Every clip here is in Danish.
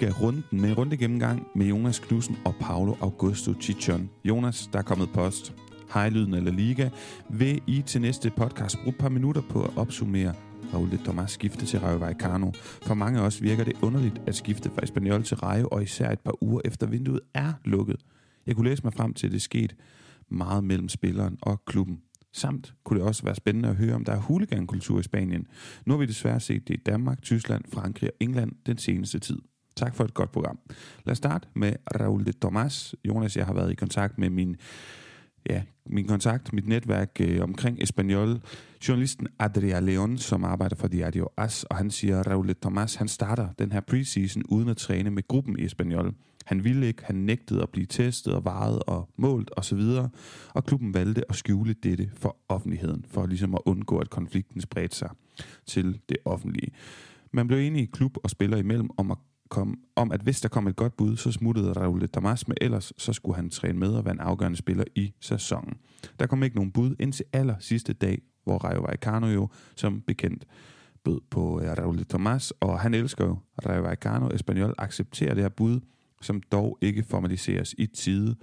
Liga-runden med en runde gennemgang med Jonas Knudsen og Paolo Augusto Chichon. Jonas, der er kommet post. Hej Lyden eller Liga. Vil I til næste podcast bruge et par minutter på at opsummere Raul de Tomas skifte til Rayo Vallecano. For mange af os virker det underligt at skifte fra Espanyol til Rayo, og især et par uger efter vinduet er lukket. Jeg kunne læse mig frem til, at det skete meget mellem spilleren og klubben. Samt kunne det også være spændende at høre, om der er huligankultur i Spanien. Nu har vi desværre set det i Danmark, Tyskland, Frankrig og England den seneste tid. Tak for et godt program. Lad os starte med Raul de Tomas. Jonas, jeg har været i kontakt med min ja, min kontakt, mit netværk øh, omkring Espanol, journalisten Adria Leon, som arbejder for Diario As, og han siger, at Raul Thomas, han starter den her preseason uden at træne med gruppen i Espanol. Han ville ikke, han nægtede at blive testet og varet og målt osv., og, og klubben valgte at skjule dette for offentligheden, for ligesom at undgå, at konflikten spredte sig til det offentlige. Man blev enige i klub og spiller imellem om at kom, om, at hvis der kom et godt bud, så smuttede Raul Damas, med ellers så skulle han træne med og være en afgørende spiller i sæsonen. Der kom ikke nogen bud indtil aller sidste dag, hvor Rayo Vallecano jo som bekendt bød på øh, Raul Damas, og han elsker jo Rayo Vallecano. Espanyol accepterer det her bud, som dog ikke formaliseres i tide.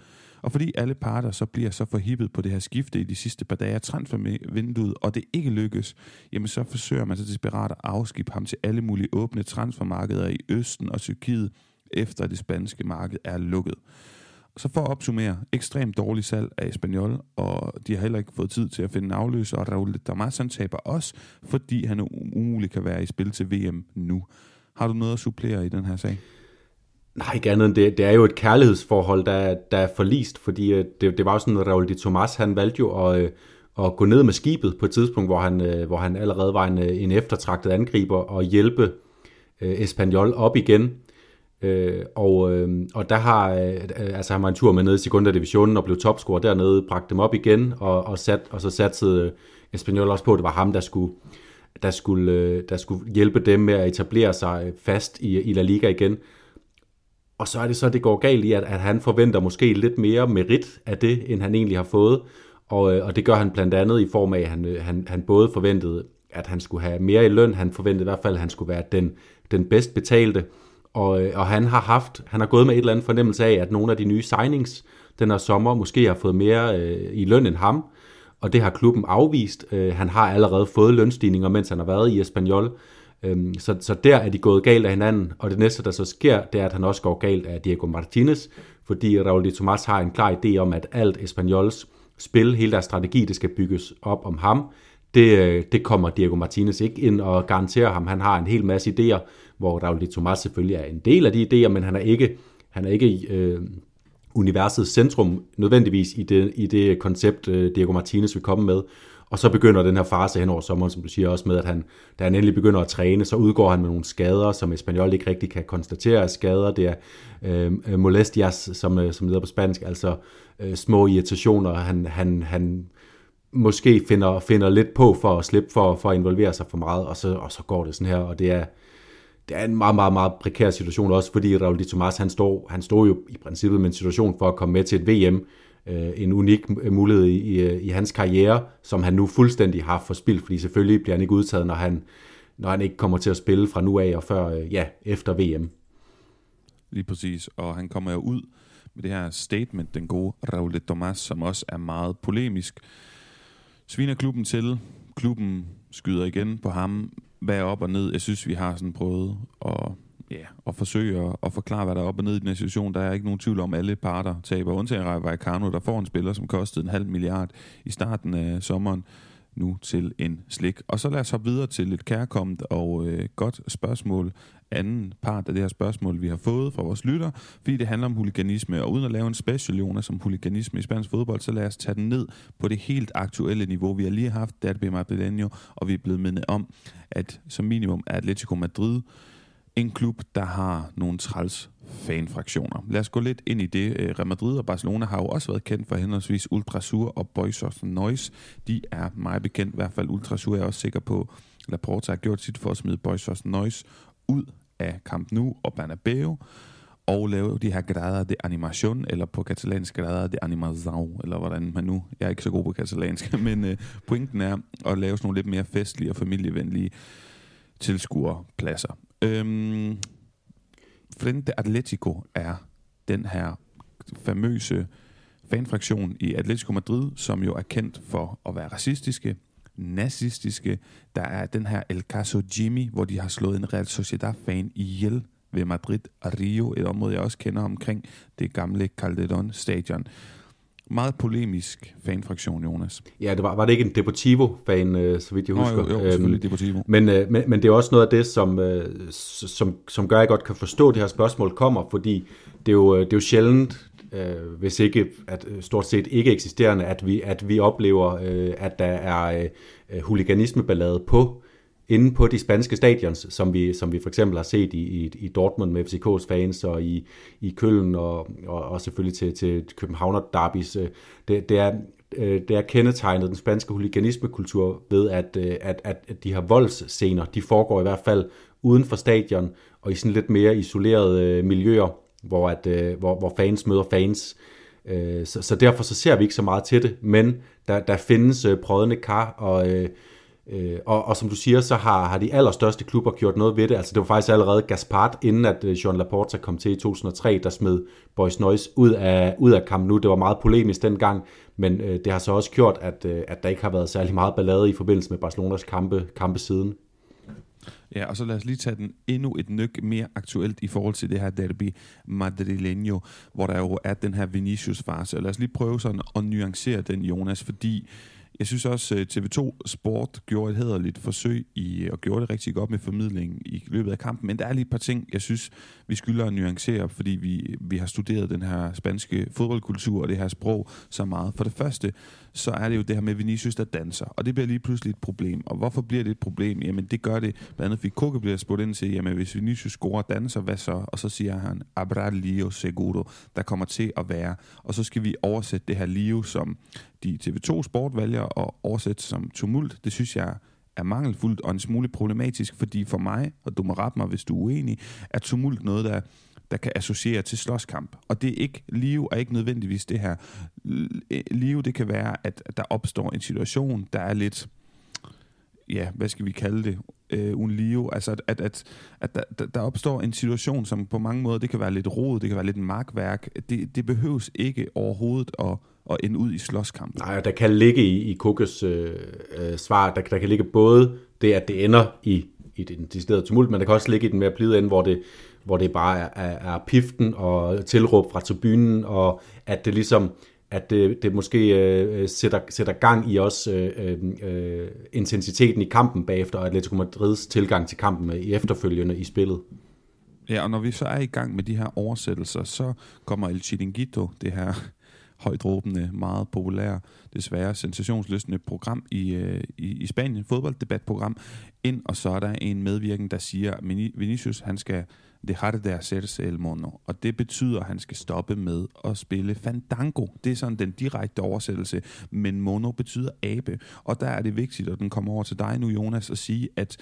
Og fordi alle parter så bliver så forhippet på det her skifte i de sidste par dage af transfervinduet, og det ikke lykkes, jamen så forsøger man så desperat at afskibe ham til alle mulige åbne transfermarkeder i Østen og Tyrkiet, efter det spanske marked er lukket. Så for at opsummere, ekstremt dårlig salg af Espanyol, og de har heller ikke fået tid til at finde en afløser, og Raul Damas taber også, fordi han umuligt kan være i spil til VM nu. Har du noget at supplere i den her sag? Nej, ikke andet end det. Det er jo et kærlighedsforhold, der, der er forlist, fordi øh, det, det var jo sådan, at Raul de Tomas, han valgte jo at, øh, at gå ned med skibet på et tidspunkt, hvor han, øh, hvor han allerede var en, en eftertragtet angriber og hjælpe Espanyol op igen. og, og der har, altså han var en tur med ned i Segunda Divisionen og blev topscorer dernede, bragte dem op igen, og, og, sat, og så satte Espanyol også på, at det var ham, der skulle, der skulle, der skulle hjælpe dem med at etablere sig fast i, i La Liga igen. Og så er det så, det går galt i, at, at han forventer måske lidt mere merit af det, end han egentlig har fået. Og, øh, og det gør han blandt andet i form af, at han, øh, han, han både forventede, at han skulle have mere i løn. Han forventede i hvert fald, at han skulle være den, den bedst betalte. Og, øh, og han har haft, han har gået med et eller andet fornemmelse af, at nogle af de nye signings den her sommer måske har fået mere øh, i løn end ham. Og det har klubben afvist. Øh, han har allerede fået lønstigninger, mens han har været i Espanyol. Øhm, så, så der er de gået galt af hinanden, og det næste, der så sker, det er, at han også går galt af Diego Martinez, fordi Raul de Tomas har en klar idé om, at alt Espanyols spil, hele deres strategi, det skal bygges op om ham. Det, øh, det kommer Diego Martinez ikke ind og garanterer ham. Han har en hel masse idéer, hvor Raul de Tomas selvfølgelig er en del af de idéer, men han er ikke, han er ikke øh, universets centrum nødvendigvis i det, i det koncept, øh, Diego Martinez vil komme med. Og så begynder den her fase hen over sommeren, som du siger også med, at han, da han endelig begynder at træne, så udgår han med nogle skader, som Espanol ikke rigtig kan konstatere er skader. Det er øh, molestias, som, øh, som leder på spansk, altså øh, små irritationer. Han, han, han måske finder, finder lidt på for at slippe for, for at involvere sig for meget, og så, og så går det sådan her, og det er, det er en meget, meget, meget prekær situation også, fordi Raul de Tomas, han står, han står jo i princippet med en situation for at komme med til et VM, øh, en unik mulighed i, i, i hans karriere, som han nu fuldstændig har forspildt, fordi selvfølgelig bliver han ikke udtaget, når han, når han ikke kommer til at spille fra nu af og før, øh, ja, efter VM. Lige præcis, og han kommer jo ud med det her statement, den gode Raul de Tomas, som også er meget polemisk. Sviner klubben til, klubben skyder igen på ham, hvad er op og ned? Jeg synes, vi har sådan prøvet at ja, og forsøge at, at forklare, hvad der er op og ned i den her situation. Der er ikke nogen tvivl om, at alle parter taber. Undtagen Rai Vallecano, der får en spiller, som kostede en halv milliard i starten af sommeren, nu til en slik. Og så lad os hoppe videre til et kærkommet og øh, godt spørgsmål. Anden part af det her spørgsmål, vi har fået fra vores lytter, fordi det handler om huliganisme. Og uden at lave en special, Jonas, om huliganisme i spansk fodbold, så lad os tage den ned på det helt aktuelle niveau. Vi har lige haft Derby Madrileño, og vi er blevet mindet om, at som minimum er Atletico Madrid en klub, der har nogle træls fanfraktioner. Lad os gå lidt ind i det. Øh, Real Madrid og Barcelona har jo også været kendt for henholdsvis Ultrasur og Boys of Noise. De er meget bekendt, i hvert fald Ultrasur er også sikker på, Laporta har gjort sit for at smide Boys of Noise ud af Camp Nou og Bernabeu og lave de her grader de animation, eller på katalansk grader de animação, eller hvordan man nu, jeg er ikke så god på katalansk, men øh, pointen er at lave sådan nogle lidt mere festlige og familievenlige tilskuerpladser. Øhm, Frente Atletico er den her famøse fanfraktion i Atletico Madrid, som jo er kendt for at være racistiske, nazistiske. Der er den her El Caso Jimmy, hvor de har slået en Real Sociedad-fan ihjel ved Madrid og Rio, et område, jeg også kender omkring det gamle Calderón-stadion. Meget polemisk fanfraktion, Jonas. Ja, det var, var det ikke en Deportivo-fan, øh, så vidt jeg husker? Nå, jo, jo, selvfølgelig Deportivo. Men, øh, men, men det er også noget af det, som, øh, som, som gør, at jeg godt kan forstå, at det her spørgsmål kommer, fordi det er jo, det er jo sjældent, øh, hvis ikke at stort set ikke eksisterende, at vi, at vi oplever, øh, at der er øh, huliganismeballade på inde på de spanske stadions, som vi, som vi for eksempel har set i, i, i Dortmund med FCK's fans, og i, i Køln, og, og, og selvfølgelig til, til Københavner derbys. Øh, det, det, er, øh, det er kendetegnet den spanske huliganismekultur ved, øh, at, at, at de her voldsscener, de foregår i hvert fald uden for stadion, og i sådan lidt mere isolerede miljøer, hvor, at, hvor, hvor fans møder fans. Så, så derfor så ser vi ikke så meget til det, men der, der findes prødende kar, og Øh, og, og som du siger, så har, har de allerstørste klubber gjort noget ved det. Altså det var faktisk allerede Gaspard, inden at øh, Jean Laporta kom til i 2003, der smed Boys Noise ud af, ud af kampen nu. Det var meget polemisk dengang, men øh, det har så også gjort, at, øh, at der ikke har været særlig meget ballade i forbindelse med Barcelonas kampe, kampe siden. Ja, og så lad os lige tage den endnu et nyk mere aktuelt i forhold til det her derby madrileño, hvor der jo er den her Vinicius-fase. Lad os lige prøve sådan at nuancere den, Jonas, fordi jeg synes også, øh, TV2 Sport gjorde et hederligt forsøg i, øh, og gjorde det rigtig godt med formidling i løbet af kampen. Men der er lige et par ting, jeg synes, vi skylder at nuancere, fordi vi, vi har studeret den her spanske fodboldkultur og det her sprog så meget. For det første, så er det jo det her med Vinicius, der danser. Og det bliver lige pludselig et problem. Og hvorfor bliver det et problem? Jamen det gør det, blandt andet fordi Koke bliver spurgt ind til, jamen hvis Vinicius scorer og danser, hvad så? Og så siger han, abra lio seguro, der kommer til at være. Og så skal vi oversætte det her lio, som de TV2 Sport vælger at oversætte som tumult. Det synes jeg er mangelfuldt og en smule problematisk, fordi for mig, og du må rette mig, hvis du er uenig, er tumult noget, der der kan associere til slåskamp. Og det er ikke, live er ikke nødvendigvis det her. Live, det kan være, at der opstår en situation, der er lidt, ja, hvad skal vi kalde det, øh, un altså at, at, at, at der, der opstår en situation, som på mange måder, det kan være lidt rod, det kan være lidt markværk, det, det behøves ikke overhovedet at, at ende ud i slåskamp. Nej, der kan ligge i, i Kukes øh, øh, svar, der, der kan ligge både det, at det ender i, i den deciderede tumult, men der kan også ligge i den mere blide ende, hvor det, hvor det bare er, er, er piften og tilråb fra tribunen, og at det ligesom at det, det måske øh, sætter, sætter gang i også øh, øh, øh, intensiteten i kampen bagefter, og Atletico Madrids tilgang til kampen i efterfølgende i spillet. Ja, og når vi så er i gang med de her oversættelser, så kommer El Chiringuito, det her højdråbende, meget populære, desværre sensationsløsende program i, øh, i, i Spanien, fodbolddebatprogram, ind, og så er der en medvirken, der siger, at Vinicius, han skal dejar de hacerse el mono. Og det betyder, at han skal stoppe med at spille fandango. Det er sådan den direkte oversættelse. Men mono betyder abe. Og der er det vigtigt, og den kommer over til dig nu, Jonas, at sige, at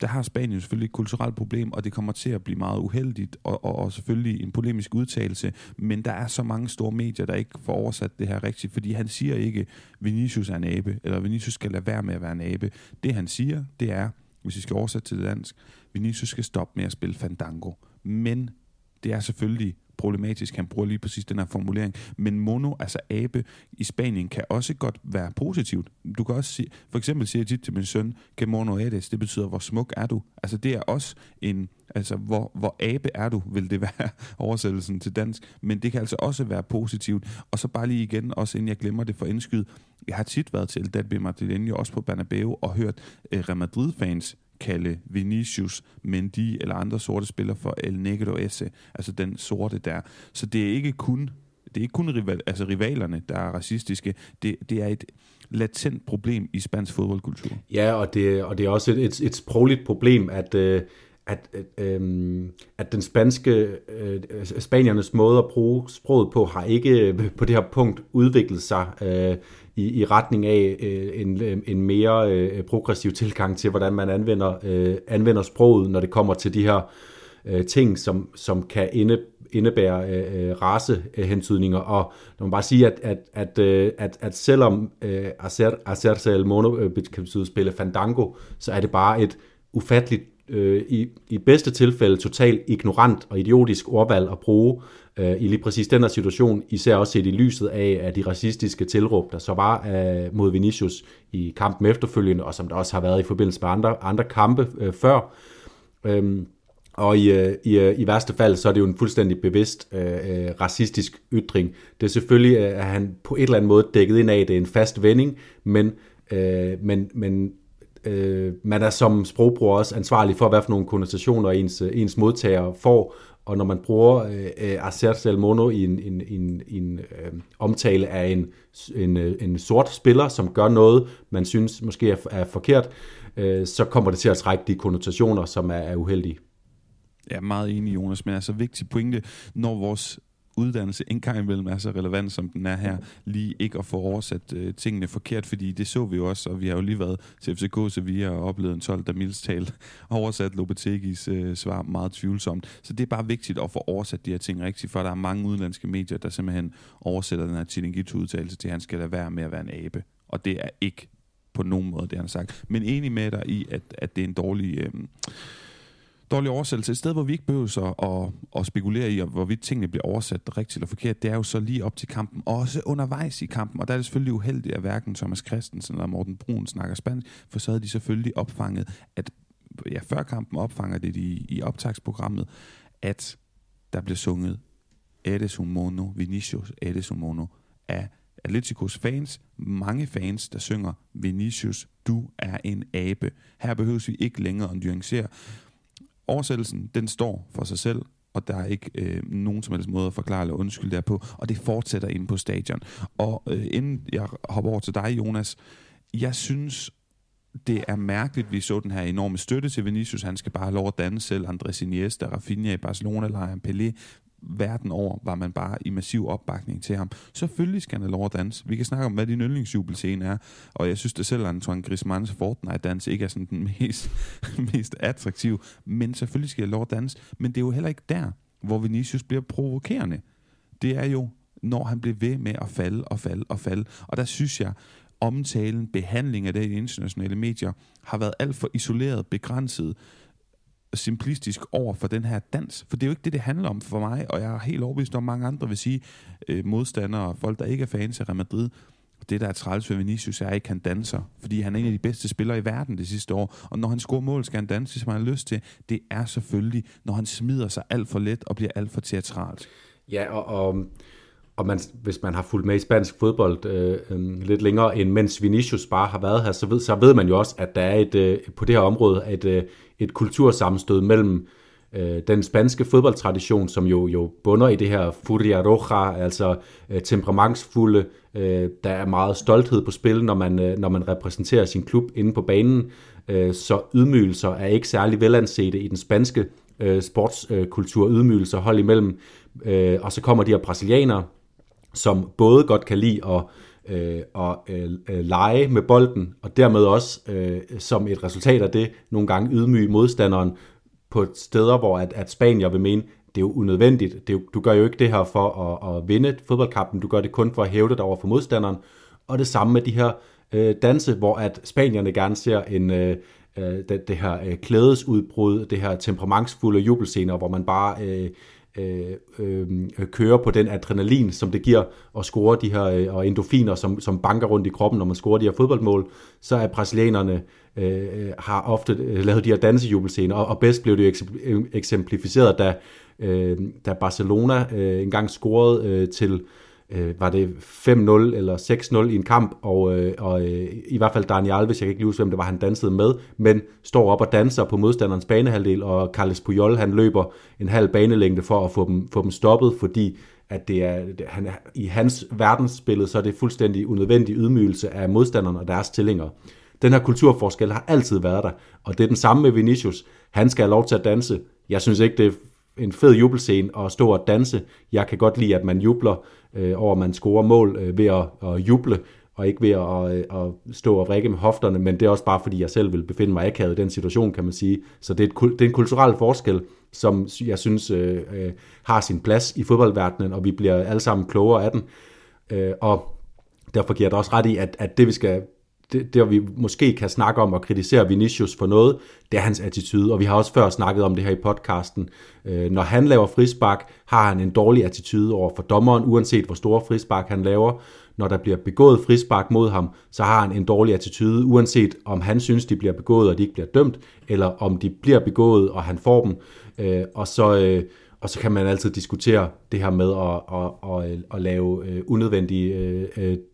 der har Spanien selvfølgelig et kulturelt problem, og det kommer til at blive meget uheldigt, og, og, og selvfølgelig en polemisk udtalelse, men der er så mange store medier, der ikke får oversat det her rigtigt, fordi han siger ikke, Vinicius er en abe, eller Vinicius skal lade være med at være en abe. Det han siger, det er, hvis vi skal oversætte til det dansk, Vinicius skal stoppe med at spille fandango. Men det er selvfølgelig problematisk, han bruger lige præcis den her formulering. Men mono, altså abe, i Spanien kan også godt være positivt. Du kan også sige, for eksempel siger jeg tit til min søn, que mono eres, det betyder, hvor smuk er du. Altså det er også en, altså hvor, hvor abe er du, vil det være oversættelsen til dansk. Men det kan altså også være positivt. Og så bare lige igen, også inden jeg glemmer det for indskyld, jeg har tit været til El B. Madrileño, også på Bernabeu, og hørt eh, Real Madrid-fans kalde Vinicius, Mendy eller andre sorte spillere for El Negro Esse, altså den sorte der. Så det er ikke kun det er ikke kun rival, altså rivalerne, der er racistiske. Det, det er et latent problem i spansk fodboldkultur. Ja, og det, og det er også et, et, et sprogligt problem, at, øh, at, at, øh, at den spanske, øh, øh, spaniernes måde at bruge sproget på, har ikke øh, på det her punkt udviklet sig øh, i, i retning af øh, en, øh, en mere øh, progressiv tilgang til, hvordan man anvender, øh, anvender sproget, når det kommer til de her øh, ting, som, som kan inde, indebære øh, racehentydninger. Og når man bare sige, at, at, at, øh, at, at selvom øh, hacerse el mono øh, kan betyde spille fandango, så er det bare et ufatteligt øh, i, i bedste tilfælde totalt ignorant og idiotisk ordvalg at bruge øh, i lige præcis den her situation, især også set i lyset af, af de racistiske tilråb, der så var øh, mod Vinicius i kampen efterfølgende, og som der også har været i forbindelse med andre, andre kampe øh, før. Øhm, og i, øh, i, øh, i værste fald, så er det jo en fuldstændig bevidst øh, øh, racistisk ytring. Det er selvfølgelig, øh, at han på et eller andet måde dækket ind af, at det er en fast vending, men, øh, men, men øh, man er som sprogbruger også ansvarlig for, hvad for nogle konnotationer ens, øh, ens modtager får, og når man bruger øh, øh Acertes del Mono i en, en, en, en øh, omtale af en, en, øh, en sort spiller, som gør noget, man synes måske er, er forkert, øh, så kommer det til at trække de konnotationer, som er, er uheldige. Jeg er meget enig, Jonas, men altså vigtig pointe, når vores uddannelse en gang imellem er så relevant, som den er her, lige ikke at få oversat øh, tingene forkert, fordi det så vi jo også, og vi har jo lige været til FCK vi har oplevet en 12, der mildst talt oversat Lopetegis øh, svar meget tvivlsomt. Så det er bare vigtigt at få oversat de her ting rigtigt, for der er mange udenlandske medier, der simpelthen oversætter den her Chiringuito-udtalelse til, at han skal lade være med at være en abe. Og det er ikke på nogen måde, det han har sagt. Men enig med dig i, at, at det er en dårlig... Øh, dårlig oversættelse. Et sted, hvor vi ikke behøver så at, at spekulere i, hvorvidt tingene bliver oversat rigtigt eller forkert, det er jo så lige op til kampen, og også undervejs i kampen. Og der er det selvfølgelig uheldigt, at hverken Thomas Christensen eller Morten Brun snakker spansk, for så havde de selvfølgelig opfanget, at ja, før kampen opfanger det i, i optagsprogrammet, at der bliver sunget Eres un mono, Vinicius Eres un mono, af Atleticos fans, mange fans, der synger Vinicius, du er en abe. Her behøves vi ikke længere at nuancere, oversættelsen, den står for sig selv, og der er ikke øh, nogen som helst måde at forklare eller undskylde derpå, og det fortsætter ind på stadion. Og øh, inden jeg hopper over til dig, Jonas, jeg synes, det er mærkeligt, vi så den her enorme støtte til Vinicius. Han skal bare have lov at danne selv. Andres Iniesta, Rafinha i Barcelona-lejren, Pelé verden over var man bare i massiv opbakning til ham. Selvfølgelig skal han have lov at danse. Vi kan snakke om, hvad din yndlingsjubelscene er, og jeg synes da selv, at Antoine Griezmanns Fortnite-dans ikke er sådan den mest, mest attraktiv, men selvfølgelig skal jeg lov at danse. Men det er jo heller ikke der, hvor Vinicius bliver provokerende. Det er jo, når han bliver ved med at falde og falde og falde. Og der synes jeg, omtalen, behandling af det i internationale medier, har været alt for isoleret, begrænset, simplistisk over for den her dans. For det er jo ikke det, det handler om for mig, og jeg er helt overbevist om, mange andre vil sige, øh, modstandere, folk, der ikke er fans af Real Madrid, det, der er træls ved Vinicius, er ikke, han danser. Fordi han er en af de bedste spillere i verden det sidste år. Og når han scorer mål, skal han danse, som han har lyst til. Det er selvfølgelig, når han smider sig alt for let og bliver alt for teatralt. Ja, og, og og man, hvis man har fulgt med i spansk fodbold øh, øh, lidt længere end mens Vinicius bare har været her, så ved, så ved man jo også, at der er et, øh, på det her område et, øh, et kultursammenstød mellem øh, den spanske fodboldtradition, som jo, jo bunder i det her furia roja, altså øh, temperamentsfulde, øh, der er meget stolthed på spil, når man, øh, når man repræsenterer sin klub inde på banen, øh, så ydmygelser er ikke særlig velansete i den spanske øh, sportskultur, øh, ydmygelser hold imellem, øh, og så kommer de her brasilianere, som både godt kan lide at, øh, og øh, øh, lege med bolden, og dermed også øh, som et resultat af det nogle gange ydmyge modstanderen på steder, hvor at, at Spanier vil mene, det er jo unødvendigt. Det er jo, du gør jo ikke det her for at, at vinde fodboldkampen, du gør det kun for at hæve dig over for modstanderen. Og det samme med de her øh, danse, hvor at spanierne gerne ser en, øh, øh det, det her øh, klædesudbrud, det her temperamentsfulde jubelscener, hvor man bare øh, øh, øh, køre på den adrenalin, som det giver at score de her, øh, og endofiner, som, som banker rundt i kroppen, når man scorer de her fodboldmål, så er brasilianerne øh, har ofte øh, lavet de her dansejubelscener, og, og bedst blev det øh, eksemplificeret, da, øh, da Barcelona øh, engang scorede øh, til øh, var det 5-0 eller 6-0 i en kamp, og, øh, og øh, i hvert fald Daniel Alves, jeg kan ikke huske, hvem det var, han dansede med, men står op og danser på modstanderens banehalvdel, og Carles Puyol, han løber en halv banelængde for at få dem, få dem stoppet, fordi at det er, han i hans verdensbillede, så er det fuldstændig unødvendig ydmygelse af modstanderne og deres tilhængere. Den her kulturforskel har altid været der, og det er den samme med Vinicius. Han skal have lov til at danse. Jeg synes ikke, det er en fed jubelscene at stå og danse. Jeg kan godt lide, at man jubler øh, over, at man scorer mål øh, ved at, at juble, og ikke ved at, at, at stå og række med hofterne, men det er også bare, fordi jeg selv vil befinde mig akavet i den situation, kan man sige. Så det er, et, det er en kulturel forskel, som jeg synes øh, øh, har sin plads i fodboldverdenen, og vi bliver alle sammen klogere af den. Øh, og derfor giver jeg også ret i, at, at det vi skal det, det, vi måske kan snakke om og kritisere Vinicius for noget, det er hans attitude, og vi har også før snakket om det her i podcasten. Øh, når han laver frispark, har han en dårlig attitude over for dommeren, uanset hvor store frispark han laver. Når der bliver begået frispark mod ham, så har han en dårlig attitude, uanset om han synes, de bliver begået, og de ikke bliver dømt, eller om de bliver begået, og han får dem. Øh, og så... Øh, og så kan man altid diskutere det her med at, at, at, at lave øh, unødvendige øh,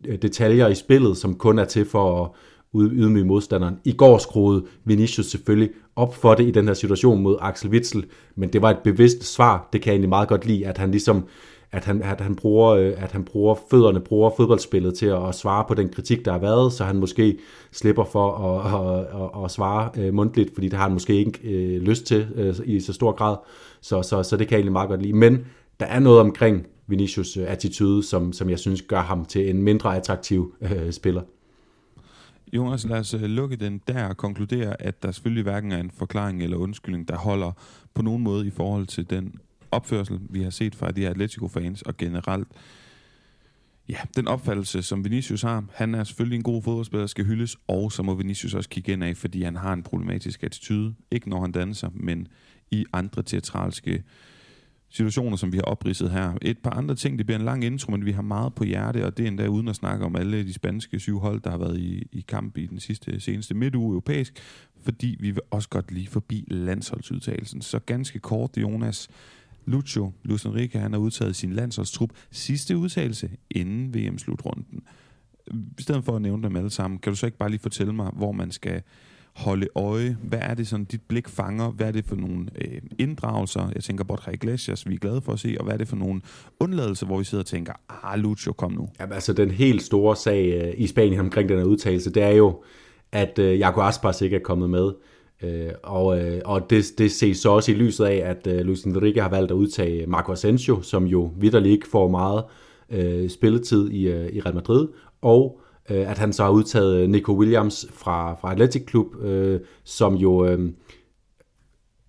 øh, detaljer i spillet, som kun er til for at ydmyge modstanderen. I går skruede Vinicius selvfølgelig op for det i den her situation mod Axel Witzel, men det var et bevidst svar. Det kan jeg egentlig meget godt lide, at han ligesom at han, at han, bruger, øh, at han bruger fødderne, bruger fodboldspillet til at, at svare på den kritik, der har været, så han måske slipper for at, at, at, at svare uh, mundtligt, fordi det har han måske ikke øh, lyst til i så stor grad. Så, så, så det kan jeg egentlig meget godt lide. Men der er noget omkring Vinicius' attitude, som, som jeg synes gør ham til en mindre attraktiv spiller. Jonas, lad os lukke den der og konkludere, at der selvfølgelig hverken er en forklaring eller undskyldning, der holder på nogen måde i forhold til den opførsel, vi har set fra de her Atletico-fans, og generelt ja, den opfattelse, som Vinicius har. Han er selvfølgelig en god fodboldspiller, skal hyldes, og så må Vinicius også kigge ind af, fordi han har en problematisk attitude. Ikke når han danser, men i andre teatralske situationer, som vi har opridset her. Et par andre ting, det bliver en lang intro, men vi har meget på hjerte, og det er endda uden at snakke om alle de spanske syv hold, der har været i, i kamp i den sidste seneste midtuge europæisk, fordi vi vil også godt lige forbi landsholdsudtagelsen. Så ganske kort, Jonas, Lucio, Luis Enrique, han har udtaget sin landsholdstrup sidste udtalelse inden VM-slutrunden. I stedet for at nævne dem alle sammen, kan du så ikke bare lige fortælle mig, hvor man skal holde øje? Hvad er det sådan, dit blik fanger? Hvad er det for nogle øh, inddragelser? Jeg tænker, Borja Iglesias, vi er glade for at se. Og hvad er det for nogle undladelser, hvor vi sidder og tænker, ah, Lucio, kom nu. Jamen, altså, den helt store sag øh, i Spanien omkring den her udtalelse, det er jo, at øh, Jaco Aspas ikke er kommet med. Øh, og øh, og det, det ses så også i lyset af, at øh, Luis Enrique har valgt at udtage Marco Asensio, som jo vidderligt ikke får meget øh, spilletid i, øh, i Real Madrid, og øh, at han så har udtaget øh, Nico Williams fra, fra Athletic Club, øh, som jo øh,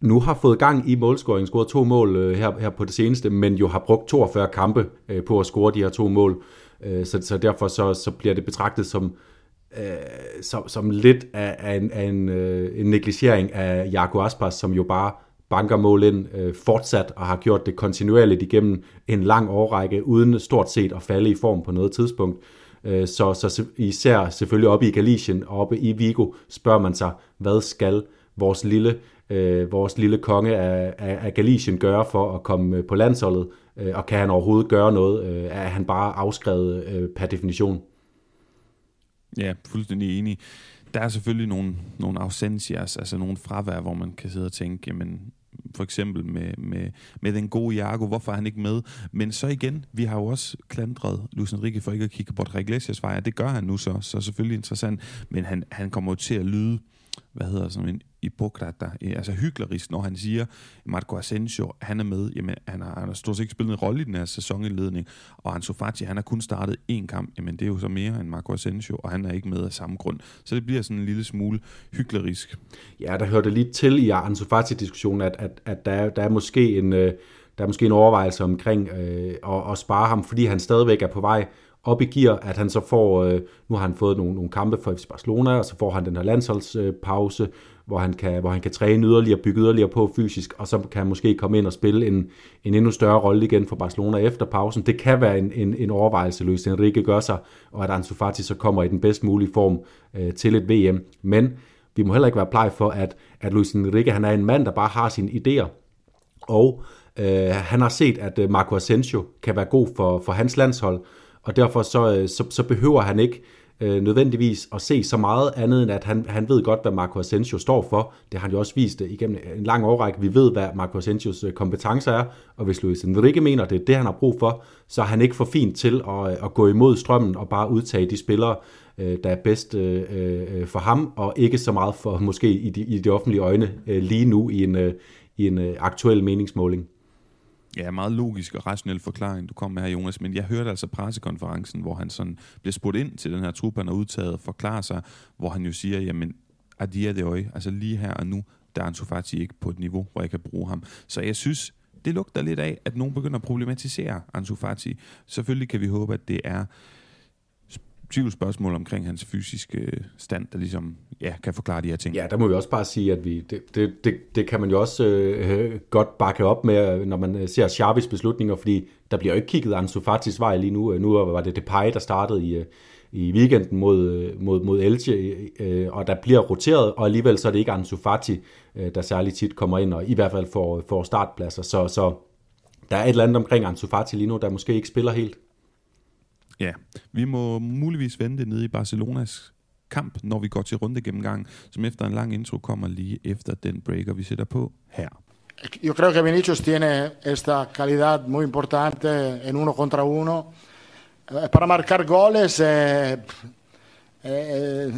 nu har fået gang i målscoringen, scoret to mål øh, her, her på det seneste, men jo har brugt 42 kampe øh, på at score de her to mål. Øh, så, så derfor så, så bliver det betragtet som øh, som, som lidt af, af, en, af en, øh, en negligering af Jaco Aspas, som jo bare banker mål ind øh, fortsat og har gjort det kontinuerligt igennem en lang årrække, uden stort set at falde i form på noget tidspunkt. Øh, så, så især selvfølgelig oppe i Galicien og oppe i Vigo spørger man sig, hvad skal vores lille, øh, vores lille konge af, af, af Galicien gøre for at komme øh, på landsholdet, øh, og kan han overhovedet gøre noget? Øh, er han bare afskrevet øh, per definition? Ja, fuldstændig enig. Der er selvfølgelig nogle, nogle ausentias, altså nogle fravær, hvor man kan sidde og tænke, jamen, for eksempel med, med, med den gode Jago, hvorfor er han ikke med? Men så igen, vi har jo også klandret Luis Enrique for ikke at kigge på Iglesias vej, det gør han nu så, så selvfølgelig interessant, men han, han kommer jo til at lyde hvad hedder sådan en Hippokrater, øh, altså hyklerisk, når han siger, Marco Asensio, han er med, jamen han har, han har stort set ikke spillet en rolle i den her sæsonindledning, og Ansu Fati, han har kun startet én kamp, jamen det er jo så mere end Marco Asensio, og han er ikke med af samme grund. Så det bliver sådan en lille smule hyklerisk. Ja, der hørte lige til i Ansu Fati-diskussionen, at, at, at der, er, der er måske en... Øh, der er måske en overvejelse omkring øh, at, at spare ham, fordi han stadigvæk er på vej op i gear, at han så får, øh, nu har han fået nogle, nogle kampe for FC Barcelona, og så får han den her landsholdspause, øh, hvor, han kan, hvor han kan træne yderligere, bygge yderligere på fysisk, og så kan han måske komme ind og spille en, en endnu større rolle igen for Barcelona efter pausen. Det kan være en, en, en overvejelse, Luis Enrique gør sig, og at Ansu Fati så kommer i den bedst mulige form øh, til et VM. Men vi må heller ikke være pleje for, at, at Luis Enrique han er en mand, der bare har sine idéer, og øh, han har set, at øh, Marco Asensio kan være god for, for hans landshold, og derfor så, øh, så, så behøver han ikke øh, nødvendigvis at se så meget andet, end at han, han ved godt, hvad Marco Asensio står for. Det har han jo også vist øh, igennem en lang årrække. Vi ved, hvad Marco Asensios øh, kompetencer er, og hvis Luis Enrique mener, det er det, han har brug for, så er han ikke for fint til at, at gå imod strømmen og bare udtage de spillere, der er bedst for ham, og ikke så meget for måske i de, i de offentlige øjne lige nu i en, i en aktuel meningsmåling. Ja, meget logisk og rationel forklaring, du kom med her, Jonas, men jeg hørte altså pressekonferencen, hvor han sådan bliver spurgt ind til den her trup, han har udtaget og forklarer sig, hvor han jo siger, jamen, adia det øje, altså lige her og nu, der er Ansu Fati ikke på et niveau, hvor jeg kan bruge ham. Så jeg synes, det lugter lidt af, at nogen begynder at problematisere Ansu Fati. Selvfølgelig kan vi håbe, at det er tvivlsspørgsmål omkring hans fysiske stand, der ligesom ja, kan forklare de her ting. Ja, der må vi også bare sige, at vi, det, det, det, det kan man jo også øh, godt bakke op med, øh, når man øh, ser Xavis beslutninger, fordi der bliver jo ikke kigget Ansu Fatis vej lige nu. Nu var det Depay, der startede i, øh, i weekenden mod, mod, mod Elche, øh, og der bliver roteret, og alligevel så er det ikke Ansu Fati, øh, der særligt tit kommer ind, og i hvert fald får, får startpladser. Så, så der er et eller andet omkring Ansu Fati lige nu, der måske ikke spiller helt. Ja, vi må muligvis vente nede i Barcelonas kamp, når vi går til runde gennemgang, som efter en lang intro kommer lige efter den breaker, vi sætter på her. Yo creo que Vinicius tiene esta calidad muy importante en uno contra uno. Eh, para marcar goles eh, eh,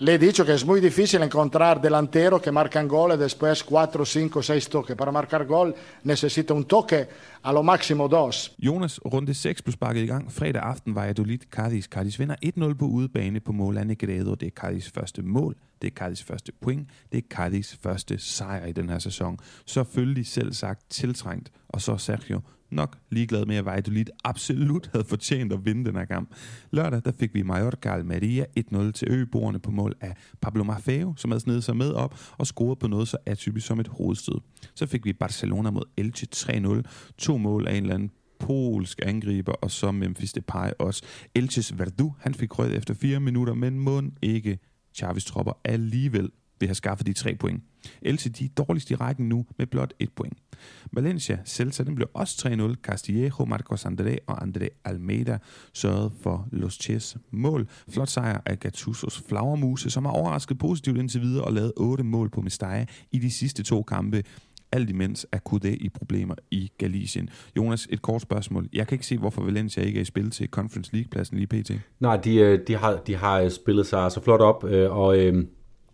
le he dicho que es muy difícil encontrar delantero que marcan gol y después 4, 5, 6 toques. Para marcar gol necesita un toque, a lo máximo dos. Jonas, runde 6 blev sparket i gang. Fredag aften var Adolid Cardis. Cardis vinder 1-0 på udebane på mål af Negredo. Det er Cardis første mål. Det er Cardis første point. Det er Cardis første sejr i den her sæson. Selvfølgelig selv sagt tiltrængt. Og så Sergio nok ligeglad med, at Valladolid absolut havde fortjent at vinde den her kamp. Lørdag der fik vi Mallorca Almeria 1-0 til øboerne på mål af Pablo Maffeo, som havde snedet sig med op og scoret på noget så atypisk som et hovedstød. Så fik vi Barcelona mod Elche 3-0. To mål af en eller anden polsk angriber, og så Memphis Depay også. Elches Verdu, han fik rødt efter fire minutter, men må ikke Chavis tropper alligevel vil have skaffet de tre point. Elche de er dårligst i rækken nu med blot et point. Valencia, Celta, den blev også 3-0. Castillejo, Marcos André og André Almeida sørgede for Los Ches mål. Flot sejr af Gattusos flagermuse, som har overrasket positivt indtil videre og lavet 8 mål på Mestalla i de sidste to kampe alt imens er Kudé i problemer i Galicien. Jonas, et kort spørgsmål. Jeg kan ikke se, hvorfor Valencia ikke er i spil til Conference League-pladsen lige pt. Nej, de, øh, de, har, de har øh, spillet sig så flot op, øh, og øh,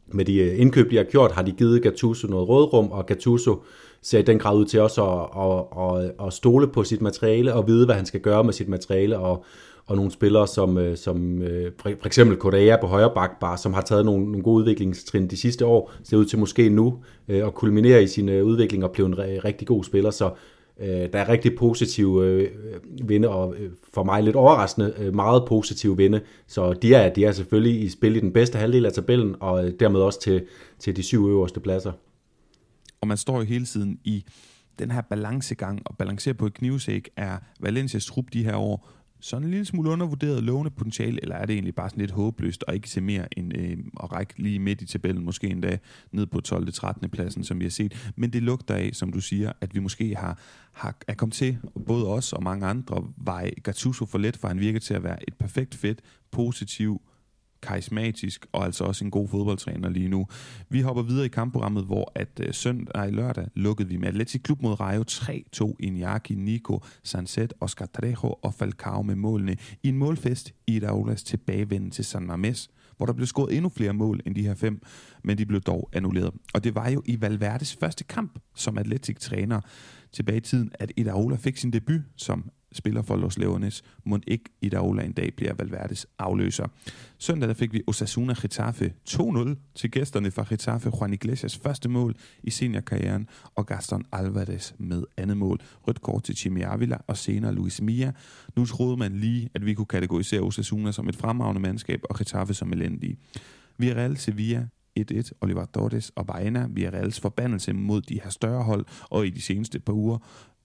med de øh, indkøb, de har gjort, har de givet Gattuso noget rådrum, og Gattuso ser i den grad ud til også at, at, at, at stole på sit materiale og vide, hvad han skal gøre med sit materiale, og, og nogle spillere som, øh, som øh, for eksempel Correa på højre bak, bare, som har taget nogle, nogle gode udviklingstrin de sidste år, ser ud til måske nu at kulminere i sin udvikling og blive en rigtig god spiller, så Øh, der er rigtig positive øh, øh, vinde, og for mig lidt overraskende meget positive vinde, så de er, de er selvfølgelig i spil i den bedste halvdel af tabellen, og dermed også til, til de syv øverste pladser. Og man står jo hele tiden i den her balancegang, og balancere på et knivsæk er Valencias trup de her år sådan en lille smule undervurderet lovende potentiale, eller er det egentlig bare sådan lidt håbløst og ikke se mere end øh, at række lige midt i tabellen, måske endda ned på 12. 13. pladsen, som vi har set. Men det lugter af, som du siger, at vi måske har, har er kommet til, både os og mange andre, var Gattuso for let, for han virker til at være et perfekt fedt, positiv, karismatisk og altså også en god fodboldtræner lige nu. Vi hopper videre i kampprogrammet, hvor at øh, søndag i lørdag lukkede vi med Atletic Klub mod Rayo 3-2 Iñaki, Nico, Sanset, Oscar Trejo og Falcao med målene i en målfest i Daulas tilbagevenden til San Mames hvor der blev scoret endnu flere mål end de her fem, men de blev dog annulleret. Og det var jo i Valverdes første kamp som Atletic-træner tilbage i tiden, at Idaola fik sin debut som spiller for Los Leones, må ikke i en dag bliver Valverdes afløser. Søndag der fik vi Osasuna Getafe 2-0 til gæsterne fra Getafe. Juan Iglesias første mål i seniorkarrieren, og Gaston Alvarez med andet mål. Rødt kort til Jimmy Avila og senere Luis Mia. Nu troede man lige, at vi kunne kategorisere Osasuna som et fremragende mandskab og Getafe som elendige. Villarreal Sevilla 1-1, Oliver Torres og Baena, Reals forbandelse mod de her større hold, og i de seneste par uger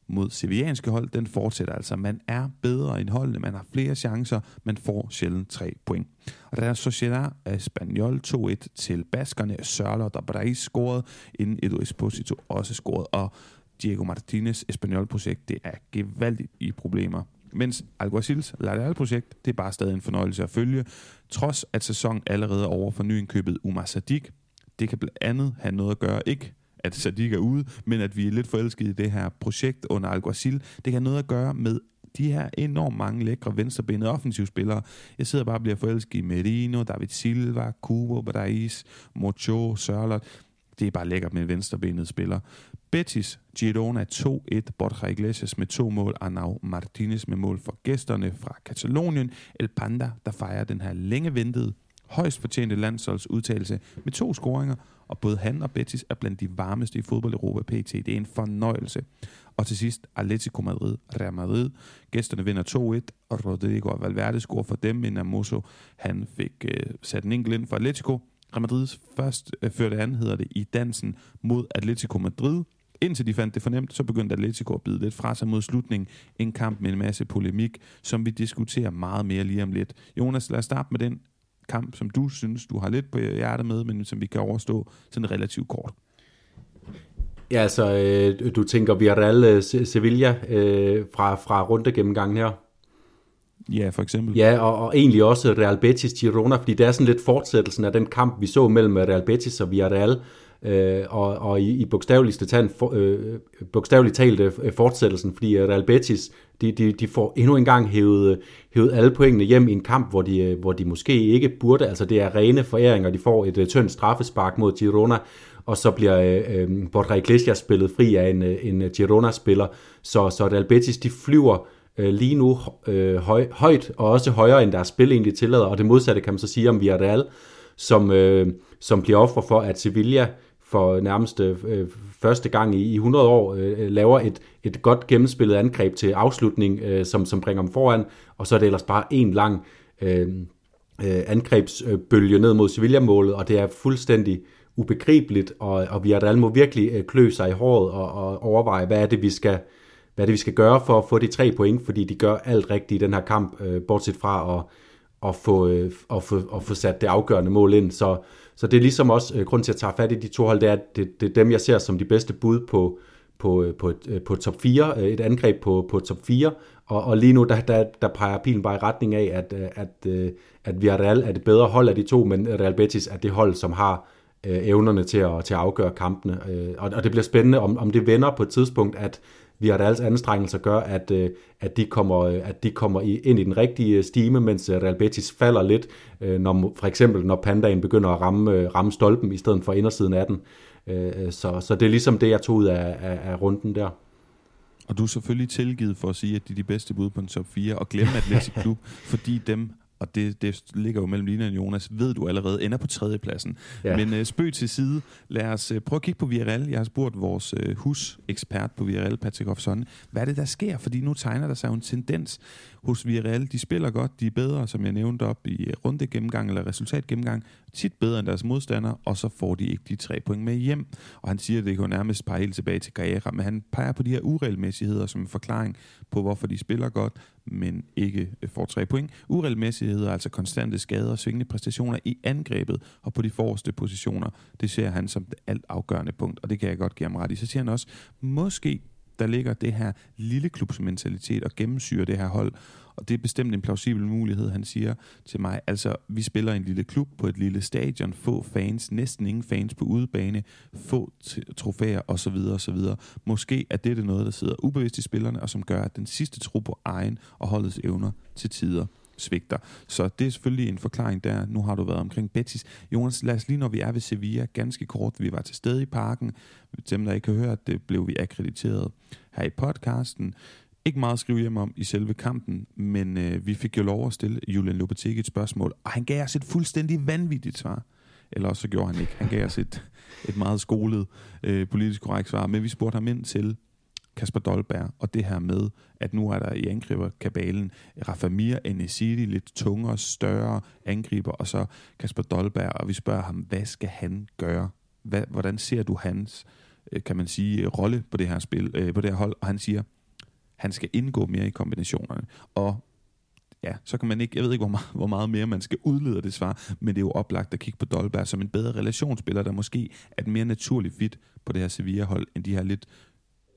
mod sevianske hold, den fortsætter altså. Man er bedre end holdene, man har flere chancer, man får sjældent tre point. Og der er Sociedad Espanyol 2-1 til baskerne. Sørler og Dabrais scoret, inden Edu Esposito også scoret, og Diego Martinez Espanyol-projekt, det er gevaldigt i problemer. Mens Alguacils Lareal-projekt, det er bare stadig en fornøjelse at følge, trods at sæsonen allerede er over for nyindkøbet Umar Sadik. Det kan blandt andet have noget at gøre, ikke at Sadik er ude, men at vi er lidt forelskede i det her projekt under Alguacil. Det kan have noget at gøre med de her enormt mange lækre venstrebenede offensivspillere. Jeg sidder bare og bliver forelsket i Merino, David Silva, Kubo, Badais, Mocho, Sørlot. Det er bare lækkert med venstrebenede spillere. Betis, Girona 2-1, Borja Iglesias med to mål, Arnau Martinez med mål for gæsterne fra Katalonien, El Panda, der fejrer den her længe ventede højst fortjente landsholdsudtagelse med to scoringer, og både han og Betis er blandt de varmeste i fodbold Europa PT. Det er en fornøjelse. Og til sidst, Atletico Madrid, Real Madrid. Gæsterne vinder 2-1, og Rodrigo Valverde scorer for dem, men Amoso, han fik øh, sat en enkelt ind for Atletico. Real Madrids først øh, førte an, hedder det, i dansen mod Atletico Madrid. Indtil de fandt det fornemt, så begyndte Atletico at bide lidt fra sig mod slutningen. En kamp med en masse polemik, som vi diskuterer meget mere lige om lidt. Jonas, lad os starte med den kamp, som du synes, du har lidt på hjertet med, men som vi kan overstå sådan relativt kort. Ja, altså, øh, du tænker Villarreal øh, Sevilla øh, fra, fra rundegennemgangen her? Ja, for eksempel. Ja, og, og egentlig også Real Betis Girona, fordi det er sådan lidt fortsættelsen af den kamp, vi så mellem Real Betis og Villarreal, øh, og, og i, i bogstaveligste talt, for, øh, bogstaveligt talt øh, fortsættelsen, fordi øh, Real Betis, de, de, de får endnu en gang hævet, øh, hævet alle pointene hjem i en kamp, hvor de, øh, hvor de måske ikke burde, altså det er rene foræringer, de får et øh, tyndt straffespark mod Girona, og så bliver øh, Borja Iglesias spillet fri af en, en Girona-spiller, så, så Real Betis, de flyver øh, lige nu øh, høj, højt, og også højere end deres spil egentlig tillader, og det modsatte kan man så sige om Villarreal, som, øh, som bliver offer for, at Sevilla for nærmest øh, øh, første gang i, i 100 år øh, øh, laver et, et godt gennemspillet angreb til afslutning, øh, som, som bringer dem foran, og så er det ellers bare en lang øh, øh angrebsbølge ned mod Sevilla-målet, og det er fuldstændig ubegribeligt, og, og Villarreal må virkelig klø sig i håret og, og overveje, hvad er det, vi skal, hvad er det, vi skal gøre for at få de tre point, fordi de gør alt rigtigt i den her kamp, øh, bortset fra at, at, få, øh, at, få, at få sat det afgørende mål ind. Så, så det er ligesom også, øh, grund til at tage fat i de to hold, det er, at det, det er dem, jeg ser som de bedste bud på, på, øh, på, et, øh, på top 4, øh, et angreb på, på top 4, og, og lige nu, der, der, der peger pilen bare i retning af, at, at, at Villarreal er det bedre hold af de to, men Real Betis er det hold, som har øh, evnerne til at, til at afgøre kampene. Øh, og, og det bliver spændende, om, om det vender på et tidspunkt, at vi har alles anstrengelser gør, at, øh, at de kommer, øh, at de kommer ind i den rigtige stime, mens øh, Real Betis falder lidt, når, for eksempel når Pandaen begynder at ramme, ramme stolpen i stedet for indersiden af den. Så, så det er ligesom det, jeg tog ud af, af, af runden der. Og du er selvfølgelig tilgivet for at sige, at de er de bedste bud på en top 4, og glemme Atletic Klub, fordi dem og det, det ligger jo mellem Lina og Jonas, ved du allerede, ender på tredjepladsen. Ja. Men uh, spøg til side, lad os uh, prøve at kigge på Villarreal. Jeg har spurgt vores uh, husekspert på Villarreal, Patrick Hofson, hvad er det, der sker? Fordi nu tegner der sig jo en tendens hos Villarreal. De spiller godt, de er bedre, som jeg nævnte op i runde gennemgang eller resultat gennemgang, tit bedre end deres modstandere, og så får de ikke de tre point med hjem. Og han siger, at det kan jo nærmest pege helt tilbage til Carrera, men han peger på de her uregelmæssigheder som en forklaring på, hvorfor de spiller godt, men ikke øh, får tre point. Uregelmæssigheder altså konstante skader og svingende præstationer i angrebet og på de forreste positioner. Det ser han som det alt afgørende punkt, og det kan jeg godt give ham ret i. Så siger han også, måske der ligger det her lille klubsmentalitet og gennemsyrer det her hold. Og det er bestemt en plausibel mulighed, han siger til mig. Altså, vi spiller en lille klub på et lille stadion, få fans, næsten ingen fans på udebane, få trofæer osv. osv. Måske er det noget, der sidder ubevidst i spillerne, og som gør, at den sidste tro på egen og holdets evner til tider svigter. Så det er selvfølgelig en forklaring der. Nu har du været omkring Betis. Jonas, lad os lige, når vi er ved Sevilla, ganske kort. Vi var til stede i parken. Dem, der ikke har hørt det, blev vi akkrediteret her i podcasten. Ikke meget at skrive hjem om i selve kampen, men øh, vi fik jo lov at stille Julian Lopetegui et spørgsmål, og han gav os et fuldstændig vanvittigt svar. Eller også så gjorde han ikke. Han gav os et, et meget skolet øh, politisk korrekt svar, men vi spurgte ham ind til, Kasper Dolberg, og det her med, at nu er der i angriberkabalen Rafa Mir, Enesidi, lidt tungere, større angriber, og så Kasper Dolberg, og vi spørger ham, hvad skal han gøre? Hvad, hvordan ser du hans, øh, kan man sige, rolle på det her spil, øh, på det her hold? Og han siger, han skal indgå mere i kombinationerne. Og ja, så kan man ikke, jeg ved ikke, hvor meget, hvor meget mere man skal udlede af det svar, men det er jo oplagt at kigge på Dolberg som en bedre relationsspiller, der måske er et mere naturligt fit på det her Sevilla-hold, end de her lidt,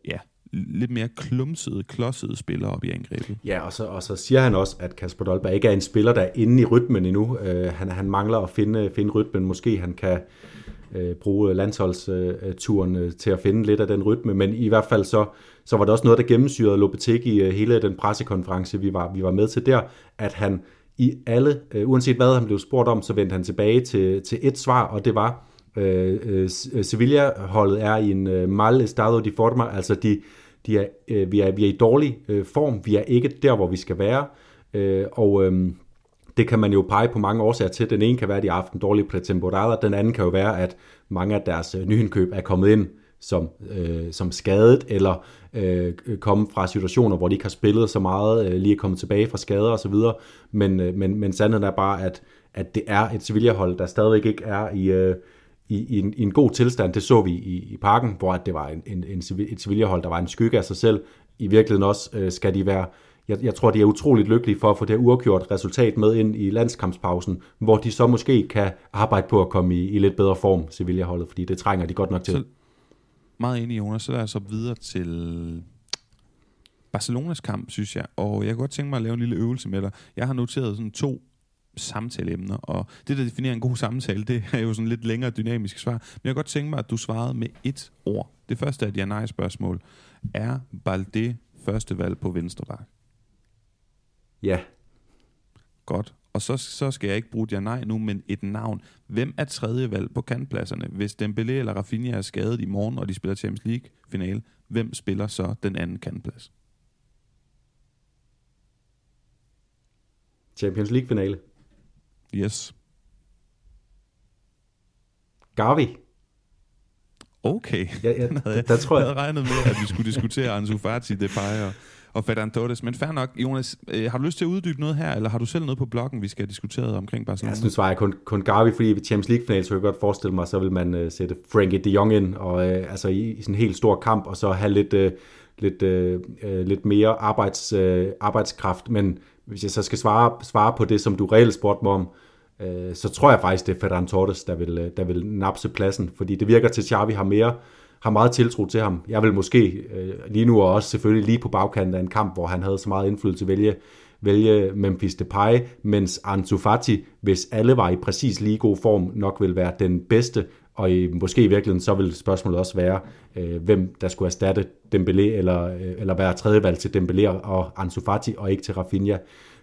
ja, lidt mere klumsede, klodsede spillere op i angrebet. Ja, og så, og så siger han også, at Kasper Dolberg ikke er en spiller, der er inde i rytmen endnu. Øh, han, han mangler at finde, finde rytmen. Måske han kan øh, bruge øh, landsholdsturen øh, til at finde lidt af den rytme, men i hvert fald så, så var det også noget, der gennemsyrede Lopetegi øh, hele den pressekonference, vi var, vi var med til der, at han i alle, øh, uanset hvad han blev spurgt om, så vendte han tilbage til, til et svar, og det var, øh, øh, øh Sevilla-holdet er i en øh, mal estado de forma, altså de, de er, øh, vi, er, vi er i dårlig øh, form. Vi er ikke der, hvor vi skal være. Øh, og øh, det kan man jo pege på mange årsager til. Den ene kan være, at de har haft en dårlig pretemporada, den anden kan jo være, at mange af deres øh, nyindkøb er kommet ind som, øh, som skadet, eller øh, kommet fra situationer, hvor de ikke har spillet så meget, øh, lige er kommet tilbage fra skader osv. Men, øh, men, men sandheden er bare, at, at det er et Sevilla-hold, der stadigvæk ikke er i, øh, i, i, en, i en god tilstand. Det så vi i, i parken, hvor at det var en, en, en, et civilhold, der var en skygge af sig selv. I virkeligheden også øh, skal de være jeg, jeg tror, de er utroligt lykkelige for at få det uafgjort resultat med ind i landskampspausen, hvor de så måske kan arbejde på at komme i, i lidt bedre form, Sevilla-holdet, fordi det trænger de godt nok til. Så, meget enig, Jonas. Så lad os op videre til Barcelonas kamp, synes jeg. Og jeg kunne godt tænke mig at lave en lille øvelse med dig. Jeg har noteret sådan to samtaleemner, og det, der definerer en god samtale, det er jo sådan lidt længere dynamisk svar. Men jeg kan godt tænke mig, at du svarede med et ord. Det første er et ja-nej-spørgsmål. Er Balde første valg på venstre bak? Ja. Godt. Og så, så skal jeg ikke bruge ja nej nu, men et navn. Hvem er tredje valg på kantpladserne? Hvis Dembélé eller Rafinha er skadet i morgen, og de spiller Champions League finale, hvem spiller så den anden kantplads? Champions League finale. Yes. Gavi. Okay. Ja, ja, der, der tror jeg... jeg havde regnet med, at vi skulle diskutere Ansu Fati, Depay og, og Ferran Torres. Men fair nok, Jonas, øh, har du lyst til at uddybe noget her, eller har du selv noget på bloggen, vi skal diskutere omkring Barcelona? Jeg synes bare, kun, kun Gavi, fordi i Champions League-finalen, så kan jeg godt forestille mig, så vil man uh, sætte Frankie de Jong ind, og uh, altså i, i sådan en helt stor kamp, og så have lidt, uh, lidt, uh, lidt mere arbejds, uh, arbejdskraft. Men hvis jeg så skal svare, svare på det, som du reelt spurgte mig om, øh, så tror jeg faktisk, det er Ferran Torres, der vil, øh, der vil napse pladsen, fordi det virker til, at Xavi har mere har meget tiltro til ham. Jeg vil måske øh, lige nu, og også selvfølgelig lige på bagkanten af en kamp, hvor han havde så meget indflydelse, vælge, vælge Memphis Depay, mens Ansu Fati, hvis alle var i præcis lige god form, nok vil være den bedste, og i, måske i virkeligheden så vil spørgsmålet også være, øh, hvem der skulle erstatte Dembélé, eller, øh, eller være tredjevalg til Dembélé og Ansu Fati, og ikke til Rafinha.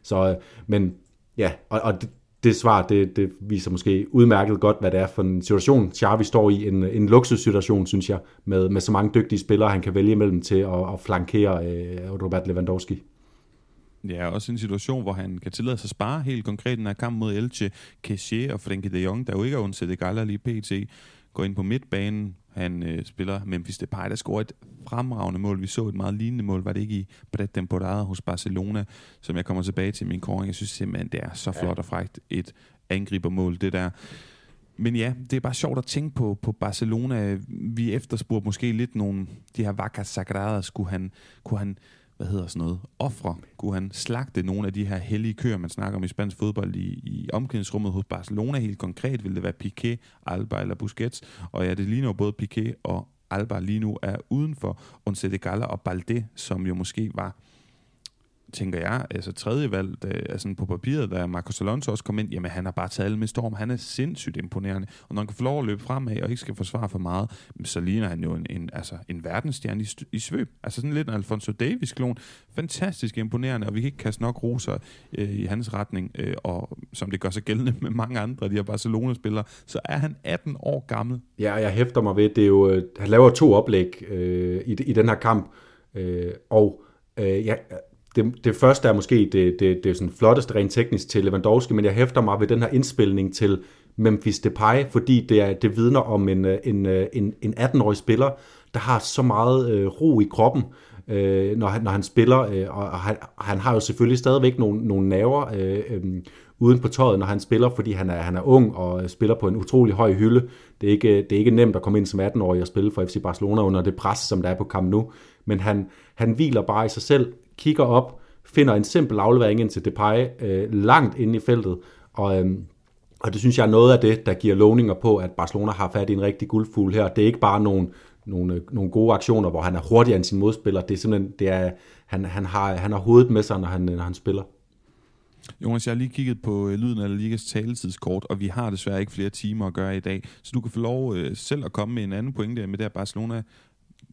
Så, øh, men ja, og, og det, svar, det, det viser måske udmærket godt, hvad det er for en situation, Xavi står i. En, en luksussituation, synes jeg, med, med så mange dygtige spillere, han kan vælge imellem til at, at flankere øh, Robert Lewandowski. Ja, også en situation, hvor han kan tillade sig at spare helt konkret den kamp mod Elche, Kessie og Frenkie de Jong, der jo ikke er undsættet galler lige pt. Går ind på midtbanen, han øh, spiller Memphis Depay, der scorer et fremragende mål. Vi så et meget lignende mål, var det ikke i Bret Temporada hos Barcelona, som jeg kommer tilbage til min koring. Jeg synes simpelthen, det er så flot og frægt et angribermål, det der. Men ja, det er bare sjovt at tænke på, på Barcelona. Vi efterspurgte måske lidt nogle, de her vacas sagradas, kunne han, kunne han hvad hedder sådan noget, ofre, kunne han slagte nogle af de her hellige køer, man snakker om i spansk fodbold i, i omklædningsrummet hos Barcelona. Helt konkret ville det være Piqué, Alba eller Busquets. Og ja, det ligner jo både Piqué og Alba lige nu er uden for Once og Balde, som jo måske var tænker jeg, altså tredje valg, da, altså på papiret, da Marcos Alonso også kom ind, jamen han har bare taget med storm. Han er sindssygt imponerende. Og når han kan få lov at løbe fremad og ikke skal forsvare for meget, så ligner han jo en, en, altså en verdensstjerne i, i svøb. Altså sådan lidt en Alfonso Davis-klon. Fantastisk imponerende, og vi kan ikke kaste nok roser øh, i hans retning, øh, og som det gør sig gældende med mange andre af de her Barcelona-spillere, så er han 18 år gammel. Ja, jeg hæfter mig ved, det er jo, øh, han laver to oplæg øh, i, i den her kamp, øh, og øh, ja, det, det første er måske det, det, det sådan flotteste rent teknisk til Lewandowski, men jeg hæfter mig ved den her indspilning til Memphis Depay, fordi det, er, det vidner om en, øh, øh, en, en, en 18-årig spiller, der har så meget øh, ro i kroppen, øh, når, han, når han spiller, øh, og han, han har jo selvfølgelig stadigvæk nogle, nogle naver øh, øh, uden på tøjet, når han spiller, fordi han er, han er ung og øh, spiller på en utrolig høj hylde. Det er ikke, det er ikke nemt at komme ind som 18-årig og spille for FC Barcelona under det pres, som der er på kamp nu, men han, han hviler bare i sig selv, kigger op, finder en simpel aflevering ind til Depay øh, langt inde i feltet, og, øh, og det synes jeg er noget af det, der giver lovninger på, at Barcelona har fat i en rigtig guldfugl her. Det er ikke bare nogle, nogle, øh, nogle gode aktioner, hvor han er hurtigere end sin modspiller. Det er simpelthen, det er, han, han, har, han har hovedet med sig, når han, når han spiller. Jonas, jeg har lige kigget på øh, lyden af Ligas taletidskort, og vi har desværre ikke flere timer at gøre i dag, så du kan få lov øh, selv at komme med en anden pointe med det her Barcelona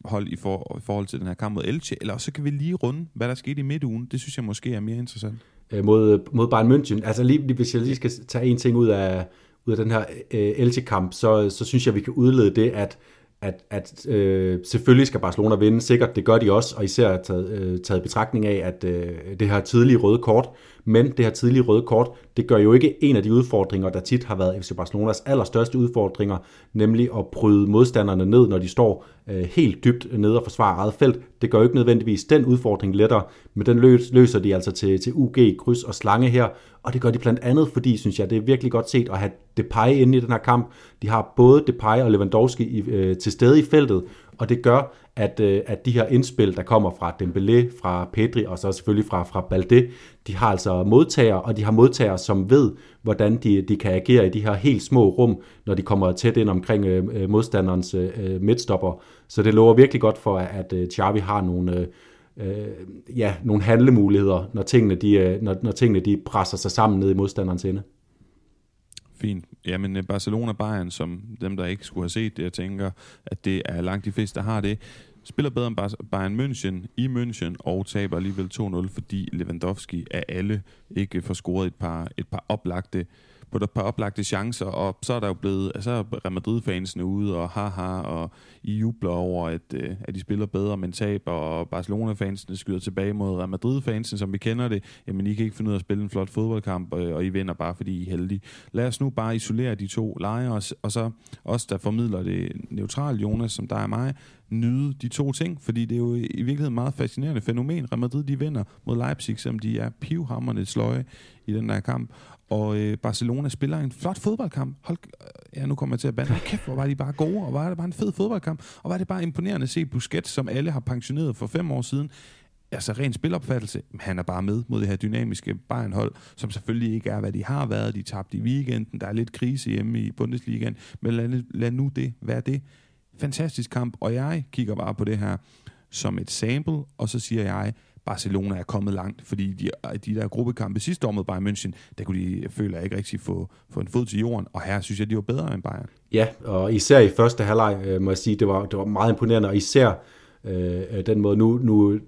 hold i, for, i forhold til den her kamp mod Elche, eller så kan vi lige runde, hvad der skete i midtugen. Det synes jeg måske er mere interessant. Øh, mod, mod Bayern München. Altså lige, hvis jeg lige skal tage en ting ud af, ud af den her øh, Elche-kamp, så, så synes jeg, vi kan udlede det, at at, at øh, selvfølgelig skal Barcelona vinde, sikkert det gør de også, og især taget, øh, taget betragtning af, at øh, det her tidlige røde kort, men det her tidlige røde kort, det gør jo ikke en af de udfordringer, der tit har været FC Barcelonas allerstørste udfordringer, nemlig at bryde modstanderne ned, når de står øh, helt dybt nede og forsvarer eget felt. Det gør jo ikke nødvendigvis den udfordring lettere, men den løser de altså til, til UG, kryds og slange her, og det gør de blandt andet, fordi, synes jeg, det er virkelig godt set at have Depay inde i den her kamp. De har både Depay og Lewandowski i, øh, til stede i feltet, og det gør, at, øh, at de her indspil, der kommer fra Dembélé, fra Pedri og så selvfølgelig fra, fra Balde, de har altså modtagere, og de har modtagere, som ved, hvordan de, de kan agere i de her helt små rum, når de kommer tæt ind omkring øh, øh modstanderens øh, øh, midtstopper. Så det lover virkelig godt for, at øh, Xavi har nogle, øh, øh, ja, nogle handlemuligheder, når tingene, de, øh, når, når tingene de presser sig sammen ned i modstanderens ende. Fint. Jamen Barcelona-Bayern, som dem, der ikke skulle have set det, jeg tænker, at det er langt de fleste, der har det, spiller bedre end Bayern München i München og taber alligevel 2-0, fordi Lewandowski af alle ikke får scoret et par, et par oplagte på et par oplagte chancer, og så er der jo blevet, altså Real Madrid-fansene ude, og haha, og I jubler over, at, øh, at de spiller bedre, men taber, og Barcelona-fansene skyder tilbage mod Real Madrid-fansene, som vi kender det. Jamen, I kan ikke finde ud af at spille en flot fodboldkamp, øh, og I vinder bare, fordi I er heldige. Lad os nu bare isolere de to lejre, og så os, der formidler det neutralt, Jonas, som der er mig, nyde de to ting, fordi det er jo i virkeligheden et meget fascinerende fænomen. Real Madrid, de vinder mod Leipzig, som de er pivhammerne sløje i den der kamp. Og øh, Barcelona spiller en flot fodboldkamp. Hold, øh, ja, nu kommer jeg til at bande. Kæft, hvor var de bare gode, og var det bare en fed fodboldkamp. Og var det bare imponerende at se Busquets, som alle har pensioneret for fem år siden. Altså ren spilopfattelse, han er bare med mod det her dynamiske Bayern-hold, som selvfølgelig ikke er, hvad de har været. De tabte i weekenden, der er lidt krise hjemme i Bundesligaen, men lad, lad nu det være det. Fantastisk kamp, og jeg kigger bare på det her som et sample, og så siger jeg, Barcelona er kommet langt, fordi de, de der gruppekampe sidste år mod Bayern München, der kunne de, føler jeg ikke rigtig få, få en fod til jorden, og her synes jeg, de var bedre end Bayern. Ja, og især i første halvleg, øh, må jeg sige, det var, det var meget imponerende, og især øh, øh den måde, nu, nu,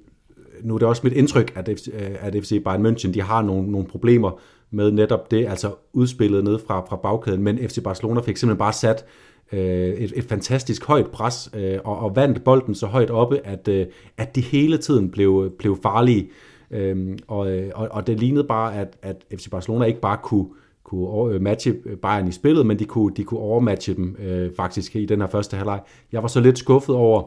nu er det også mit indtryk, at, FC, øh, at FC Bayern München, de har nogle, nogle problemer med netop det, altså udspillet ned fra, fra bagkæden, men FC Barcelona fik simpelthen bare sat øh, Øh, et, et fantastisk højt pres, øh, og, og vandt bolden så højt oppe, at, øh, at de hele tiden blev, blev farlige. Øhm, øh, og, og, og det lignede bare, at, at FC Barcelona ikke bare kunne, kunne øh, matche Bayern i spillet, men de kunne, de kunne overmatche dem øh, faktisk i den her første halvleg. Jeg var så lidt skuffet over,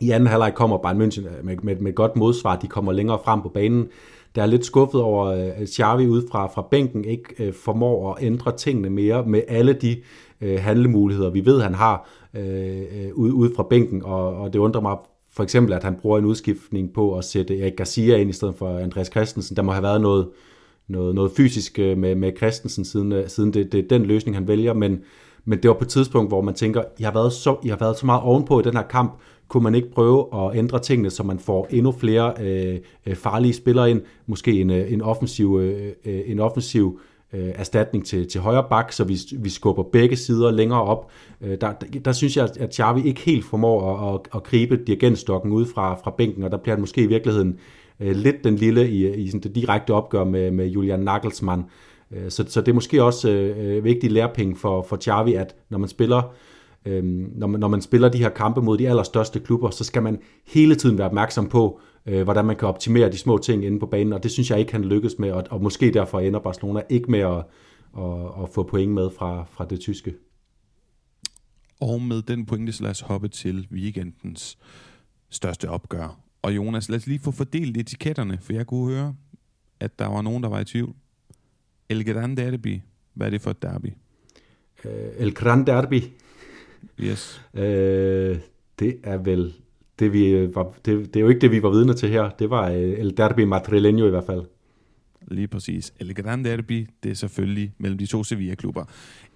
i anden halvleg kommer Bayern München med, med, med godt modsvar, de kommer længere frem på banen. Der er lidt skuffet over, at Xavi ud fra, fra bænken ikke øh, formår at ændre tingene mere med alle de øh, handlemuligheder, vi ved, han har øh, øh ud, ude fra bænken, og, og det undrer mig for eksempel, at han bruger en udskiftning på at sætte Erik Garcia ind i stedet for Andreas Christensen. Der må have været noget, noget, noget fysisk øh, med, med Christensen, siden, øh, siden det, det er den løsning, han vælger, men, men det var på et tidspunkt, hvor man tænker, jeg har været så, jeg har været så meget ovenpå i den her kamp, kunne man ikke prøve at ændre tingene, så man får endnu flere øh, øh farlige spillere ind, måske en, en offensiv, øh, en offensiv øh, erstatning til, til højre bak, så vi, vi skubber begge sider længere op. Øh, der, der, der synes jeg, at Xavi ikke helt formår at, at, at gribe dirigentstokken ud fra, fra bænken, og der bliver han måske i virkeligheden øh, lidt den lille i, i sådan det direkte opgør med, med Julian Nagelsmann. Øh, så, så det er måske også øh, øh vigtig lærpenge for, for Xavi, at når man spiller Øhm, når, man, når man spiller de her kampe mod de allerstørste klubber, så skal man hele tiden være opmærksom på, øh, hvordan man kan optimere de små ting inde på banen, og det synes jeg ikke, han lykkes med, og, og måske derfor ender Barcelona ikke med at, at, at få point med fra, fra det tyske. Og med den pointe, så lad os hoppe til weekendens største opgør. Og Jonas, lad os lige få fordelt etiketterne, for jeg kunne høre, at der var nogen, der var i tvivl. El Gran Derby, hvad er det for et derby? Uh, El Gran Derby, Yes. Øh, det er vel det, vi øh, var, det, det er jo ikke det, vi var vidne til her. Det var øh, El Derby Madrileño i hvert fald. Lige præcis. El Gran Derby, det er selvfølgelig mellem de to Sevilla-klubber.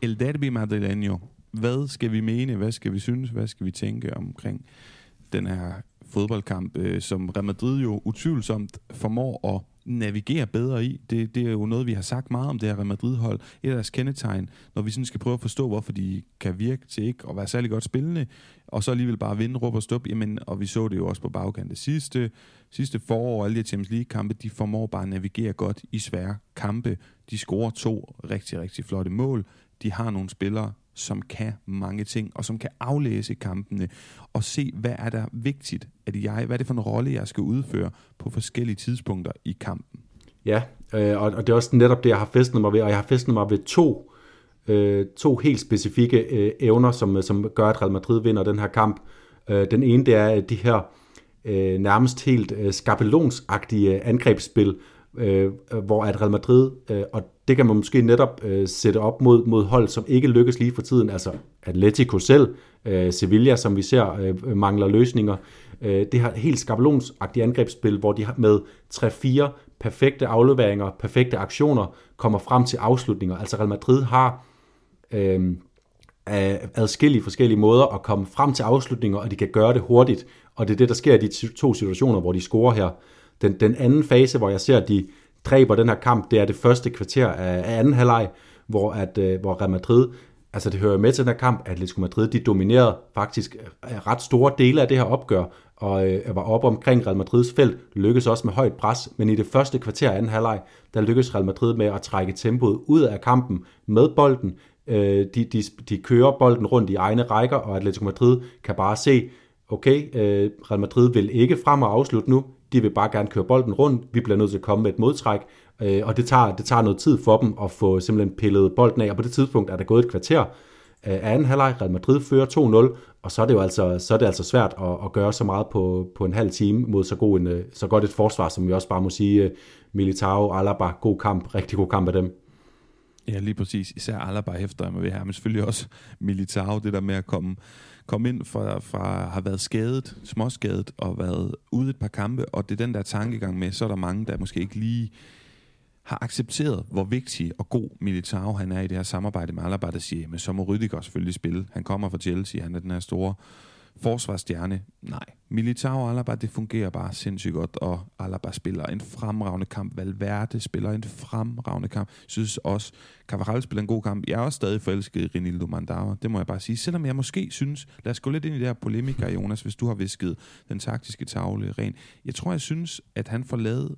El Derby Madrileño, hvad skal vi mene, hvad skal vi synes, hvad skal vi tænke omkring den her fodboldkamp, øh, som Real Madrid jo utvivlsomt formår at navigere bedre i. Det, det er jo noget, vi har sagt meget om det her Real Madrid-hold. Et af deres kendetegn, når vi sådan skal prøve at forstå, hvorfor de kan virke til ikke at være særlig godt spillende, og så alligevel bare vinde, råbe og stop. Jamen, og vi så det jo også på bagkant det sidste, sidste forår, alle de Champions League-kampe, de formår bare at navigere godt i svære kampe. De scorer to rigtig, rigtig flotte mål. De har nogle spillere, som kan mange ting, og som kan aflæse kampene, og se, hvad er der vigtigt, at jeg, hvad er det for en rolle, jeg skal udføre på forskellige tidspunkter i kampen. Ja, øh, og, og det er også netop det, jeg har festet mig ved, og jeg har festet mig ved to, øh, to helt specifikke øh, evner, som, øh, som gør, at Real Madrid vinder den her kamp. Øh, den ene, det er de her øh, nærmest helt øh, skabelonsagtige øh, angrebsspil, øh, hvor at Real Madrid, øh, og det kan man måske netop øh, sætte op mod, mod hold, som ikke lykkes lige for tiden, altså Atletico selv, øh, Sevilla, som vi ser øh, mangler løsninger. Øh, det har helt skabelonsagtige angrebsspil, hvor de har med 3-4 perfekte afleveringer, perfekte aktioner, kommer frem til afslutninger. Altså Real Madrid har øh, adskillige forskellige måder at komme frem til afslutninger, og de kan gøre det hurtigt. Og det er det, der sker i de to situationer, hvor de scorer her. Den, den anden fase, hvor jeg ser, at de dræber den her kamp, det er det første kvarter af, anden halvleg, hvor, at, øh, hvor Real Madrid, altså det hører med til den her kamp, at Atletico Madrid, de dominerede faktisk øh, ret store dele af det her opgør, og øh, var oppe omkring Real Madrids felt, lykkedes også med højt pres, men i det første kvarter af anden halvleg, der lykkedes Real Madrid med at trække tempoet ud af kampen med bolden. Øh, de, de, de kører bolden rundt i egne rækker, og Atletico Madrid kan bare se, okay, øh, Real Madrid vil ikke frem og afslutte nu, de vil bare gerne køre bolden rundt, vi bliver nødt til at komme med et modtræk, øh, og det tager, det tager noget tid for dem at få simpelthen pillet bolden af, og på det tidspunkt er der gået et kvarter øh, af anden halvleg, Real Madrid fører 2-0, og så er det jo altså, så er det altså svært at, at gøre så meget på, på en halv time mod så, god en, øh, så godt et forsvar, som vi også bare må sige, øh, Militao, Alaba, god kamp, rigtig god kamp af dem. Ja, lige præcis. Især Alaba efter med her, men selvfølgelig også Militao, det der med at komme, komme ind fra, fra har været skadet, småskadet og været ude et par kampe, og det er den der tankegang med, så er der mange, der måske ikke lige har accepteret, hvor vigtig og god Militao han er i det her samarbejde med Alaba, der siger, men så må Rydiger selvfølgelig spille. Han kommer fra Chelsea, han er den her store forsvarsstjerne. Nej, Militao og Alaba, det fungerer bare sindssygt godt, og Alaba spiller en fremragende kamp. Valverde spiller en fremragende kamp. Jeg synes også, Cavaral spiller en god kamp. Jeg er også stadig forelsket i Rinildo Mandava, det må jeg bare sige. Selvom jeg måske synes, lad os gå lidt ind i det her polemikker, Jonas, hvis du har visket den taktiske tavle ren. Jeg tror, jeg synes, at han får lavet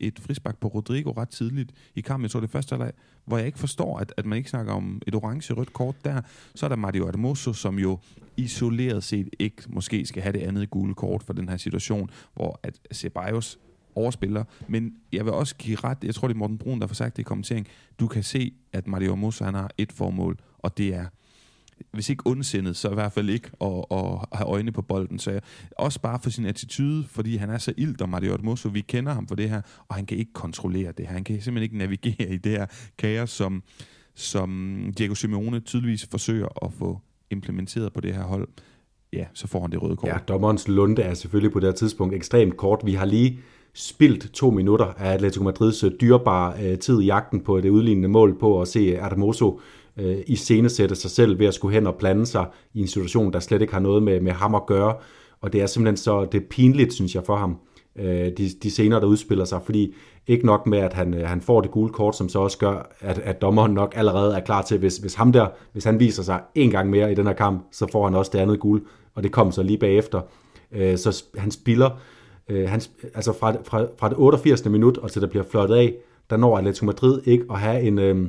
et frisbak på Rodrigo ret tidligt i kampen. Jeg tror det første halvleg, hvor jeg ikke forstår, at, at man ikke snakker om et orange-rødt kort der. Så er der Mario Hermoso, som jo isoleret set ikke måske skal have det andet gule kort for den her situation, hvor at Ceballos overspiller. Men jeg vil også give ret, jeg tror det er Morten Brun, der får sagt det i kommentering, du kan se, at Mario Hermoso han har et formål, og det er hvis ikke ondsindet, så i hvert fald ikke at, at have øjne på bolden. Så jeg, også bare for sin attitude, fordi han er så ild og Mario Hermoso, vi kender ham for det her, og han kan ikke kontrollere det her. Han kan simpelthen ikke navigere i det her kaos, som, som Diego Simeone tydeligvis forsøger at få implementeret på det her hold. Ja, så får han det røde kort. Ja, dommerens lunde er selvfølgelig på det her tidspunkt ekstremt kort. Vi har lige spildt to minutter af Atletico Madrids dyrebare øh, tid i jagten på det udlignende mål på at se Adamoso øh, i scenesætte sig selv ved at skulle hen og blande sig i en situation, der slet ikke har noget med, med ham at gøre. Og det er simpelthen så det er pinligt, synes jeg, for ham, øh, de, de scener, der udspiller sig, fordi ikke nok med, at han, øh, han får det gule kort, som så også gør, at, at dommeren nok allerede er klar til, hvis, hvis ham der, hvis han viser sig en gang mere i den her kamp, så får han også det andet gule, og det kommer så lige bagefter. Øh, så han spiller, øh, han, altså fra, fra, fra det 88. minut, og til der bliver fløjet af, der når Atletico Madrid ikke at have en, øh,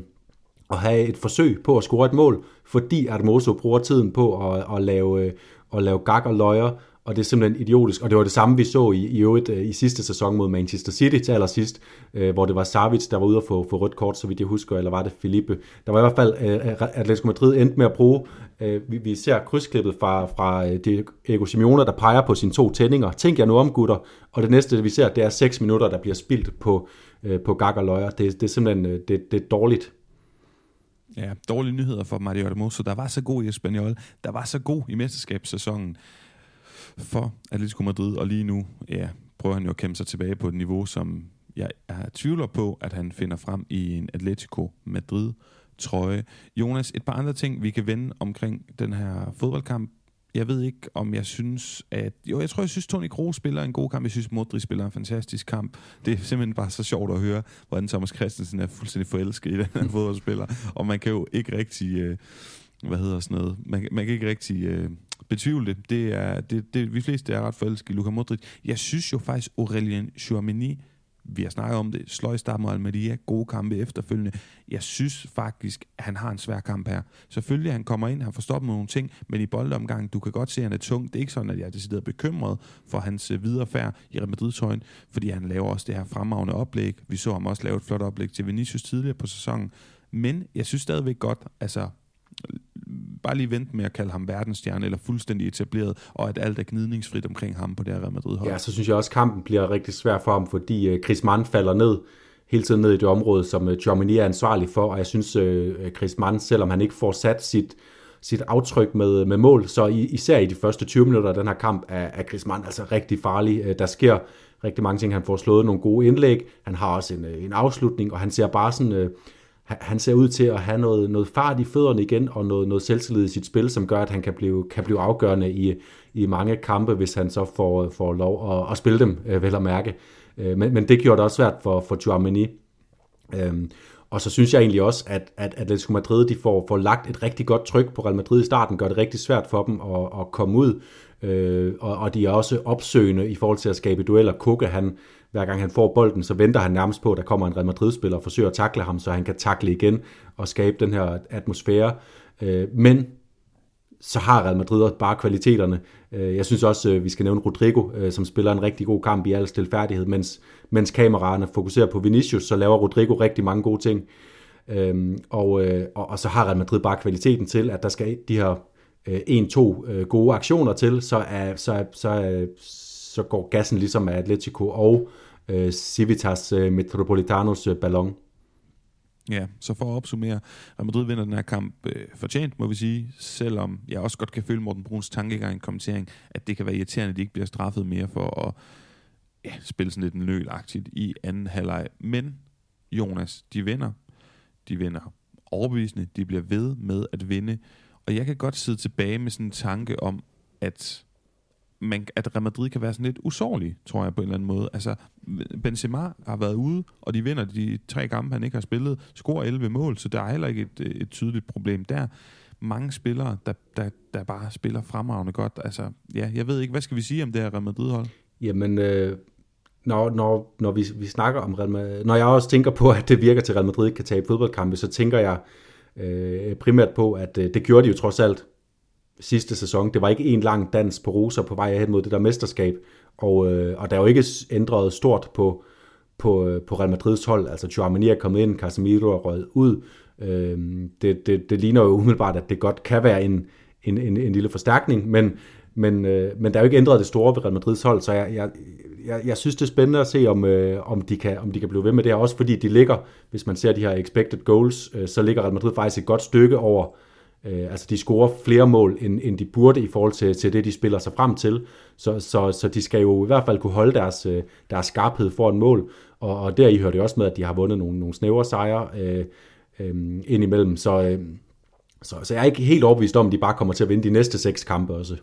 at have et forsøg på at score et mål, fordi Armoso bruger tiden på at, at, lave, øh, at lave gag og løjer, og det er simpelthen idiotisk. Og det var det samme, vi så i, i øvrigt øh, i sidste sæson mod Manchester City til allersidst, øh, hvor det var Savic, der var ude at få, få rødt kort, så vidt jeg husker, eller var det Felipe. Der var i hvert fald, øh, Atletico Madrid endte med at bruge, øh, vi, vi ser krydsklippet fra, fra øh, Diego Simeone, der peger på sine to tændinger. Tænk jer nu om, gutter. Og det næste, vi ser, det er 6 minutter, der bliver spildt på, øh, på gag og løjer. Det, det er simpelthen det, det er dårligt. Ja, dårlige nyheder for Mario Hermoso, der var så god i Espanyol, der var så god i mesterskabssæsonen for Atletico Madrid, og lige nu ja, prøver han jo at kæmpe sig tilbage på et niveau, som jeg er tvivler på, at han finder frem i en Atletico Madrid trøje. Jonas, et par andre ting, vi kan vende omkring den her fodboldkamp jeg ved ikke, om jeg synes, at... Jo, jeg tror, jeg synes, Toni Kroos spiller en god kamp. Jeg synes, Modric spiller en fantastisk kamp. Det er simpelthen bare så sjovt at høre, hvordan Thomas Christensen er fuldstændig forelsket i den her fodboldspiller. Og man kan jo ikke rigtig... Øh, hvad hedder sådan noget? Man, man kan ikke rigtig øh, betvivle det. det, er, det, det vi fleste er ret forelsket i Luka Modric. Jeg synes jo faktisk, Aurelien Chouameni vi har snakket om det, Sløjstam og Almeria, gode kampe efterfølgende. Jeg synes faktisk, at han har en svær kamp her. Selvfølgelig, han kommer ind, han får stoppet nogle ting, men i boldomgangen, du kan godt se, at han er tung. Det er ikke sådan, at jeg er decideret bekymret for hans øh, viderefærd i Real Madrid-tøjen, fordi han laver også det her fremragende oplæg. Vi så ham også lave et flot oplæg til Vinicius tidligere på sæsonen. Men jeg synes stadigvæk godt, altså bare lige vente med at kalde ham verdensstjerne eller fuldstændig etableret, og at alt er gnidningsfrit omkring ham på det her Real Madrid-hold. Ja, så synes jeg også, at kampen bliver rigtig svær for ham, fordi øh, Chris Mann falder ned hele tiden ned i det område, som øh, uh, Germany er ansvarlig for, og jeg synes, øh, Chris Mann, selvom han ikke får sat sit, sit aftryk med, med mål, så i, især i de første 20 minutter af den her kamp er, er Chris Mann altså rigtig farlig. Der sker rigtig mange ting. Han får slået nogle gode indlæg, han har også en, en afslutning, og han ser bare sådan... Han ser ud til at have noget, noget fart i fødderne igen, og noget, noget selvtillid i sit spil, som gør, at han kan blive, kan blive afgørende i, i mange kampe, hvis han så får, får lov at, at spille dem, øh, vel at mærke. Øh, men, men det gjorde det også svært for, for Chouameni. Øhm, og så synes jeg egentlig også, at, at Atletico Madrid de får, får lagt et rigtig godt tryk på Real Madrid i starten, gør det rigtig svært for dem at, at komme ud, øh, og, og de er også opsøgende i forhold til at skabe dueller. Koke, han, hver gang han får bolden, så venter han nærmest på, at der kommer en Real Madrid-spiller og forsøger at takle ham, så han kan takle igen og skabe den her atmosfære. Øh, men så har Real Madrid også bare kvaliteterne. Øh, jeg synes også, øh, vi skal nævne Rodrigo, øh, som spiller en rigtig god kamp i al stilfærdighed, mens, mens kameraerne fokuserer på Vinicius, så laver Rodrigo rigtig mange gode ting. Øhm, og, øh, og, og så har Real Madrid bare kvaliteten til, at der skal de her en-to gode aktioner til, så er, så, er, så, er, så går gassen ligesom af Atletico og øh, Civitas øh, Metropolitanos øh, ballon. Ja, så for at opsummere, at Madrid vinder den her kamp øh, fortjent, må vi sige, selvom jeg også godt kan følge Morten Bruns tankegang i kommentering, at det kan være irriterende, at de ikke bliver straffet mere for at ja, spille sådan lidt nølagtigt i anden halvleg. Men Jonas, de vinder. De vinder overbevisende. De bliver ved med at vinde. Og jeg kan godt sidde tilbage med sådan en tanke om, at man, at Real Madrid kan være sådan lidt usårlig, tror jeg på en eller anden måde. Altså, Benzema har været ude, og de vinder de tre kampe, han ikke har spillet, scorer 11 mål, så der er heller ikke et, et tydeligt problem der. Mange spillere, der, der, der bare spiller fremragende godt. Altså, ja, jeg ved ikke, hvad skal vi sige om det her Real Madrid-hold? Jamen, øh, når, når, når vi, vi snakker om Real Madrid, når jeg også tænker på, at det virker til, at Real Madrid kan tabe fodboldkampe, så tænker jeg øh, primært på, at øh, det gjorde de jo trods alt sidste sæson. Det var ikke en lang dans på roser på vej hen mod det der mesterskab, og, øh, og der er jo ikke ændret stort på, på, øh, på Real Madrids hold. Altså Chouamani er kommet ind, Casemiro er røget ud. Øh, det, det, det ligner jo umiddelbart, at det godt kan være en, en, en, en lille forstærkning, men, men, øh, men der er jo ikke ændret det store ved Real Madrids hold, så jeg, jeg, jeg, jeg synes, det er spændende at se, om, øh, om, de kan, om de kan blive ved med det her, også fordi de ligger, hvis man ser de her expected goals, øh, så ligger Real Madrid faktisk et godt stykke over Øh, Øh, altså de scorer flere mål, end, end de burde i forhold til, til det, de spiller sig frem til. Så, så, så de skal jo i hvert fald kunne holde deres, øh, deres skarphed for en mål. Og, og der I hører det også med, at de har vundet nogle, nogle snævre sejre øh, øh, indimellem. Så, øh, så, så jeg er ikke helt overbevist om, at de bare kommer til at vinde de næste seks kampe også.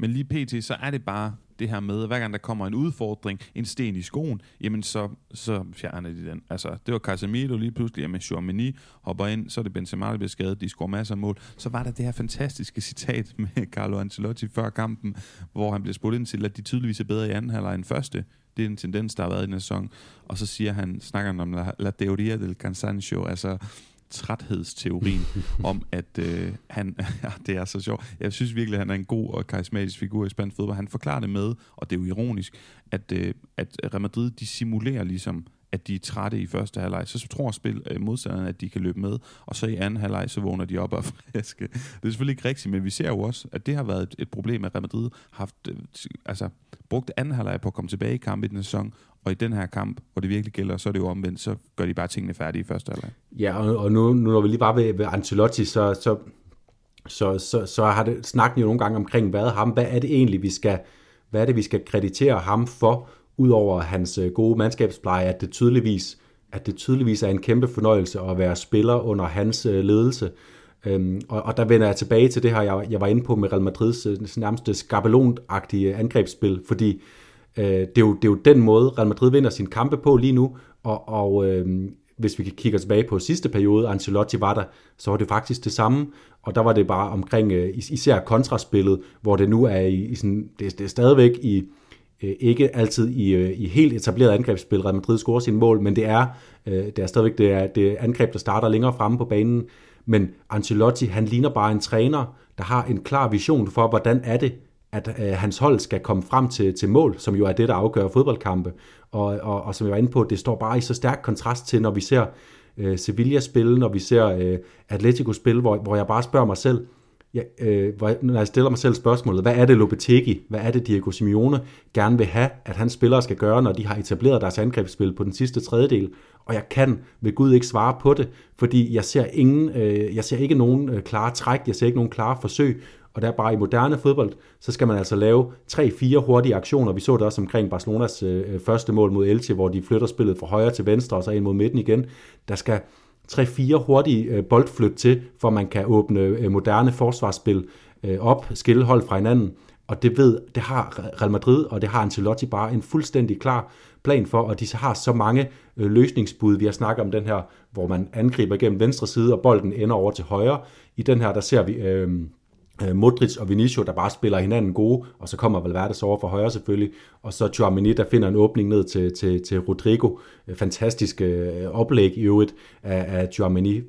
Men lige pt, så er det bare det her med, at hver gang der kommer en udfordring, en sten i skoen, jamen så, så fjerner de den. Altså, det var Casemiro lige pludselig, jamen Chouameni hopper ind, så er det Benzema, der bliver skadet, de scorer masser af mål. Så var der det her fantastiske citat med Carlo Ancelotti før kampen, hvor han bliver spurgt ind til, at de tydeligvis er bedre i anden halvleg end første. Det er en tendens, der har været i den sæson. Og så siger han, snakker han om la, la teoria del cansancio, altså træthedsteorien om, at øh, han, ja, det er så sjovt. Jeg synes virkelig, at han er en god og karismatisk figur i spansk fodbold. Han forklarer det med, og det er jo ironisk, at, øh, at Real Madrid, de simulerer ligesom, at de er trætte i første halvleg, så tror spil øh, modstanderne, at de kan løbe med, og så i anden halvleg, så vågner de op og friske. Det er selvfølgelig ikke rigtigt, men vi ser jo også, at det har været et, et problem, at Real Madrid har haft, øh, altså, brugt anden halvleg på at komme tilbage i kamp i den sæson, og i den her kamp, hvor det virkelig gælder, så er det jo omvendt, så gør de bare tingene færdige i første halvleg. Ja, og, og nu, nu når vi lige bare ved, ved Ancelotti, så, så, så, så, så har det snakken jo nogle gange omkring, hvad ham, hvad er det egentlig, vi skal, hvad er det, vi skal kreditere ham for, udover hans øh, gode mandskabspleje, at det tydeligvis at det tydeligvis er en kæmpe fornøjelse at være spiller under hans øh, ledelse. Øhm, og, og der vender jeg tilbage til det her, jeg, jeg var inde på med Real Madrids øh, nærmeste nærmest angrebsspil, fordi Øh, det, er jo, det er jo den måde, Real Madrid vinder sine kampe på lige nu, og, og øh, hvis vi kigger tilbage på sidste periode, Ancelotti var der, så var det faktisk det samme, og der var det bare omkring øh, især kontraspillet, hvor det nu er i, i sådan, det, det er stadigvæk i, Øh, ikke altid i, øh, i helt etableret angrebsspil, Real Madrid scorer sine mål, men det er, øh, det er stadigvæk det, er, det angreb, der starter længere fremme på banen. Men Ancelotti, han ligner bare en træner, der har en klar vision for, hvordan er det, at øh, hans hold skal komme frem til, til mål, som jo er det, der afgør fodboldkampe. Og, og, og som jeg var inde på, det står bare i så stærk kontrast til, når vi ser øh, Sevilla spille, når vi ser øh, Atletico spille, hvor, hvor jeg bare spørger mig selv, jeg, øh, hvor jeg, når jeg stiller mig selv spørgsmålet, hvad er det Lopetegi, hvad er det Diego Simeone gerne vil have, at hans spillere skal gøre, når de har etableret deres angrebsspil på den sidste tredjedel, og jeg kan ved Gud ikke svare på det, fordi jeg ser, ingen, øh, jeg ser ikke nogen øh, klare træk, jeg ser ikke nogen klare forsøg, og der er bare i moderne fodbold, så skal man altså lave tre-fire hurtige aktioner. Vi så det også omkring Barcelonas øh, øh første mål mod Elche, hvor de flytter spillet fra højre til venstre og så ind mod midten igen. Der skal tre-fire hurtige øh, boldflyt til, for man kan åbne øh, moderne forsvarsspil øh, op, skille hold fra hinanden. Og det ved, det har Real Madrid, og det har Ancelotti bare en fuldstændig klar plan for, og de har så mange øh, løsningsbud. Vi har snakket om den her, hvor man angriber gennem venstre side, og bolden ender over til højre. I den her, der ser vi... Øh, Øh, Modric og Vinicius, der bare spiller hinanden gode, og så kommer Valverde så over for højre selvfølgelig, og så Chouameni, der finder en åbning ned til, til, til Rodrigo. Øh, fantastisk øh, oplæg i øvrigt af, af Chouameni.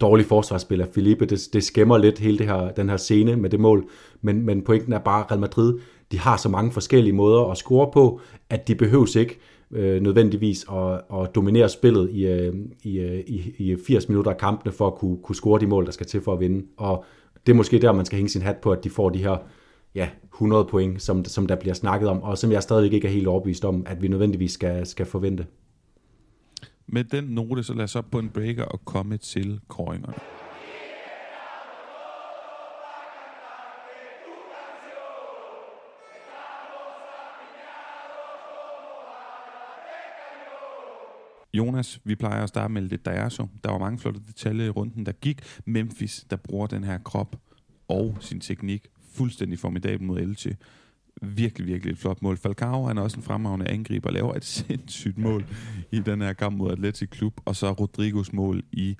Dårlig forsvarsspiller Felipe, det, det skæmmer lidt hele det her, den her scene med det mål, men, men pointen er bare, at Real Madrid, de har så mange forskellige måder at score på, at de behøves ikke øh, nødvendigvis at, at dominere spillet i, øh, i, øh, i, i 80 minutter af kampene for at kunne, kunne score de mål, der skal til for at vinde. Og det er måske der, man skal hænge sin hat på, at de får de her ja, 100 point, som, som der bliver snakket om, og som jeg stadig ikke er helt overbevist om, at vi nødvendigvis skal, skal forvente. Med den note, så lad os op på en breaker og komme til kåringerne. Jonas, vi plejer at starte med lidt Diaso. Der var mange flotte detaljer i runden, der gik. Memphis, der bruger den her krop og sin teknik fuldstændig formidabel mod Elche. Virkelig, virkelig et flot mål. Falcao, han er også en fremragende angriber, laver et sindssygt mål i den her kamp mod Atletic Klub. Og så Rodrigos mål i